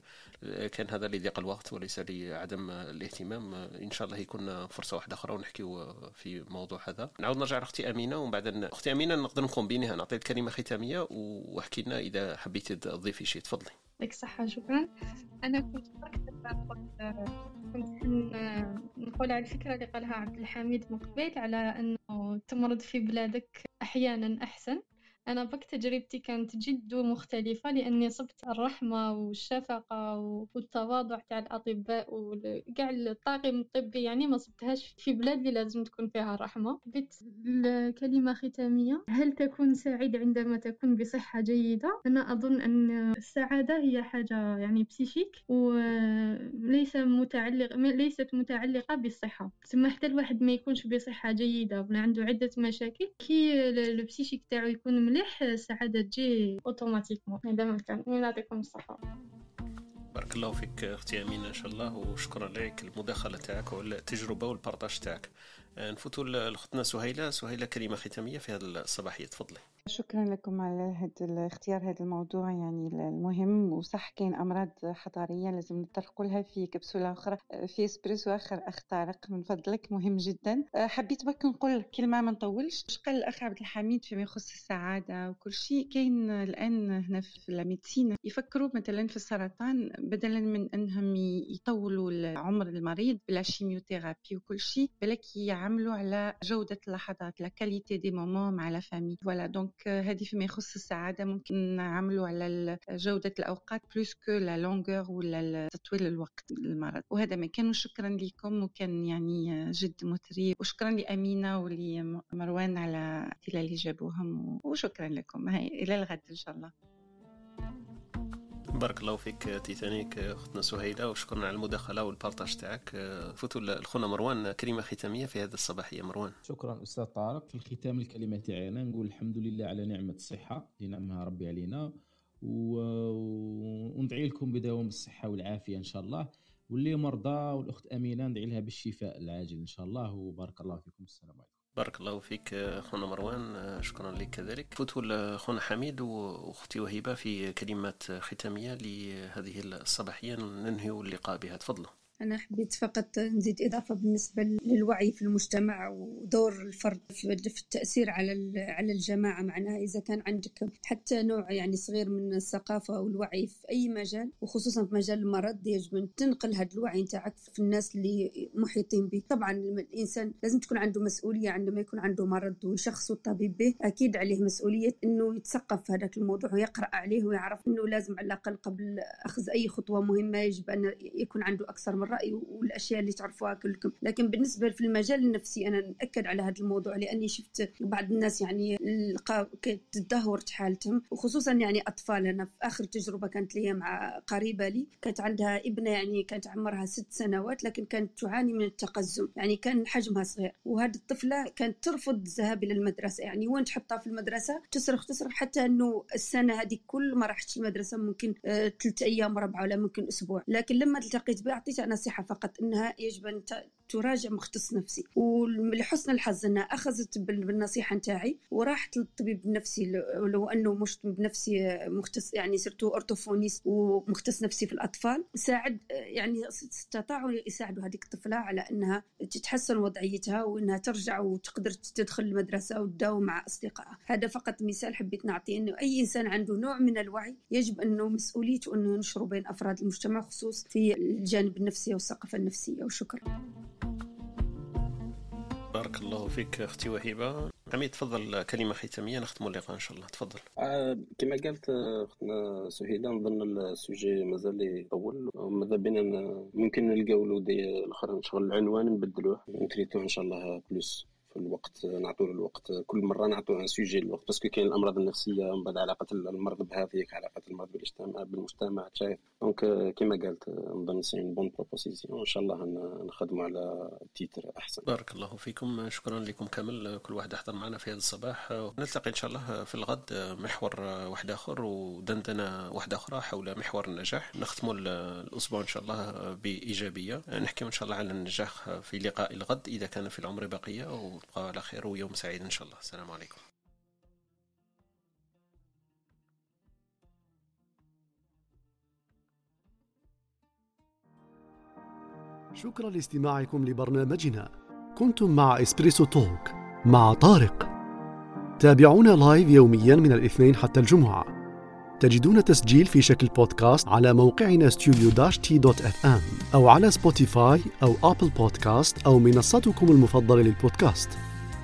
كان هذا لضيق الوقت وليس لعدم الاهتمام. إن شاء الله يكون فرصة واحدة أخرى ونحكيو في موضوع هذا. نعاود نرجع لأختي أمينة ومن بعد أختي أمينة نقدر نكومبينيها نعطي كلمه ختامية وأحكي لنا إذا حبيتي تضيفي شيء. تفضلي. يعطيك الصحة شكرا. أنا كنت كنت نقول على الفكرة اللي قالها عبد الحميد من قبيل على أنه تمرض في بلادك أحيانا أحسن. أنا بك تجربتي كانت جد مختلفة لأني صبت الرحمة والشفقة والتواضع تاع الأطباء وكاع الطاقم الطبي يعني ما صبتهاش في بلاد اللي لازم تكون فيها الرحمة بت الكلمة ختامية هل تكون سعيد عندما تكون بصحة جيدة؟ أنا أظن أن السعادة هي حاجة يعني بسيشيك وليس متعلق ليست متعلقة بالصحة ثم حتى الواحد ما يكونش بصحة جيدة ولا عنده عدة مشاكل كي البسيشيك تاعو يكون مليح السعادة تجي اوتوماتيكمون هذا ما كان. يعطيكم الصحة. بارك الله فيك أختي أمينة إن شاء الله وشكرا لك. المداخلة تاعك والتجربة وال partage تاعك. نفوتوا لاختنا سهيلة سهيلة كلمه ختامية في هذا الصباحية. تفضلي. شكرا لكم على هذا الاختيار هذا الموضوع يعني المهم وصح كاين أمراض حضارية لازم نطرقوا لها في كبسولة أخرى في إسبريسو آخر اخ طارق من فضلك مهم جدا. حبيت بك نقول كلمة ما نطولش. قال الأخ عبد الحميد فيما يخص السعادة وكل شيء. كاين الآن هنا في ال médecine يفكروا مثلا في السرطان بدلا من أنهم يطولوا عمر المريض ب la chimiothérapie وكل شيء بالك يعملوا على جودة اللحظات la qualité des moments مع la famille voilà donc هذه فيما يخص السعادة ممكن نعملوا على جودة الأوقات plus que la longueur ولا تطويل الوقت للمرض. وهذا ما كان شكرا لكم وكان يعني جد مثري. وشكرا لأمينة ولمروان على اللي جابوهم وشكرا لكم. هاي إلى الغد إن شاء الله. بارك الله فيك تيتانيك أختنا سهيلة وشكرا على المداخلة والبارتاج تاعك. فوتوا لخونا مروان كلمه ختامية في هذه الصباحيه مروان. شكرا أستاذ طارق. في الختام الكلمة تاعي أنا نقول الحمد لله على نعمة الصحة اللي نعمها ربي علينا. و... وندعي لكم بدوام الصحة والعافية إن شاء الله. واللي مرضى والأخت أمينة ندعي لها بالشفاء العاجل إن شاء الله. وبارك الله فيكم. السلام عليكم. بارك الله فيك خونا مروان شكرا لك كذلك. فوتوا لخونا حميد وأختي وهبه في كلمات ختامية لهذه الصباحية ننهي اللقاء بها. تفضلوا. أنا حبيت فقط نزيد إضافة بالنسبة للوعي في المجتمع ودور الفرد في التأثير على على الجماعة. معناها إذا كان عندك حتى نوع يعني صغير من الثقافة والوعي في أي مجال وخصوصا في مجال المرض يجب أن تنقل هذا الوعي. نتاعك في الناس اللي محيطين به طبعا الإنسان لازم تكون عنده مسؤولية عندما يكون عنده مرض وشخص الطبيب به أكيد عليه مسؤولية أنه يتثقف في هذاك الموضوع ويقرأ عليه ويعرف أنه لازم على الأقل قبل أخذ أي خطوة مهمة يجب أن يكون عنده أكثر الرأي والأشياء اللي تعرفوها كلكم. لكن بالنسبة في المجال النفسي أنا نأكد على هذا الموضوع لأني شفت بعض الناس يعني تدهورت حالتهم وخصوصا يعني أطفال. أنا في آخر تجربة كانت لي مع قريبة لي كانت عندها ابنة يعني كانت عمرها ست سنوات لكن كانت تعاني من التقزم. يعني كان حجمها صغير. وهذه الطفلة كانت ترفض الذهاب إلى المدرسة. يعني وين تحطها في المدرسة؟ تصرخ تصرخ حتى إنه السنة هذه كل ما رحت المدرسة ممكن ثلاث أيام ربعة ولا ممكن أسبوع. لكن لما التقيت بها أعطيتها نصيحة فقط إنها يجب أن تراجع مختص نفسي. ولحسن الحظ انها أخذت بالنصيحة نتاعي وراحت للطبيب النفسي لو أنه مش طبيب نفسي مختص يعني صرت أورتوفونيست ومختص نفسي في الأطفال ساعد يعني استطاعوا يساعدوا هذيك الطفلة على أنها تتحسن وضعيتها وأنها ترجع وتقدر تدخل المدرسة وتداوم مع أصدقائها. هذا فقط مثال حبيت نعطيه أنه أي إنسان عنده نوع من الوعي يجب أنه مسؤوليته أنه ينشره بين أفراد المجتمع خصوص في الجانب النفسي والثقافة النفسية. وشكرا. بارك الله فيك أختي وهبه عمي تفضل كلمة ختامية نختم اللقاء إن شاء الله. تفضل. آه كما قالت أختنا سهيلة نظن ال sujet مازال يطول. ماذا بينا ممكن نلقاو الودي الآخر شغل العنوان نبدلوه ن traiter وه إن شاء الله plus في الوقت نعطوه الوقت كل مرة نعطوه un sujet الوقت parce que كاين الأمراض النفسية من بعد علاقة المرض بهذيك علاقة المرض بالاجتماع بالمجتمع شايف؟ donc كما قالت نظن c'est bonne proposition ان شاء الله نخدموا على تيتر أحسن. بارك الله فيكم. شكرا لكم كامل. كل واحد حضر معنا في هذا الصباح. نلتقي إن شاء الله في الغد محور واحد آخر ودندنة واحدة أخرى حول محور النجاح. نختموا الأسبوع إن شاء الله بإيجابية. نحكي إن شاء الله على النجاح في لقاء الغد إذا كان في العمر بقية وتبقى على خير ويوم سعيد إن شاء الله. السلام عليكم. شكرا لاستماعكم لبرنامجنا. كنتم مع إسبريسو توك مع طارق. تابعونا live يوميا من الاثنين حتى الجمعة. تجدون تسجيل في شكل بودكاست على موقعنا studio تي dot FM أو على سبوتيفاي أو أبل بودكاست أو منصتكم المفضلة للبودكاست.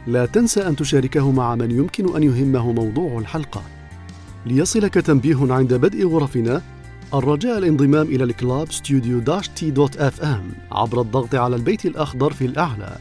لا تنسى أن تشاركه مع من يمكن أن يهمه موضوع الحلقة. ليصلك تنبيه عند بدء غرفنا الرجاء الانضمام إلى ال club studio تي dot FM عبر الضغط على البيت الأخضر في الأعلى.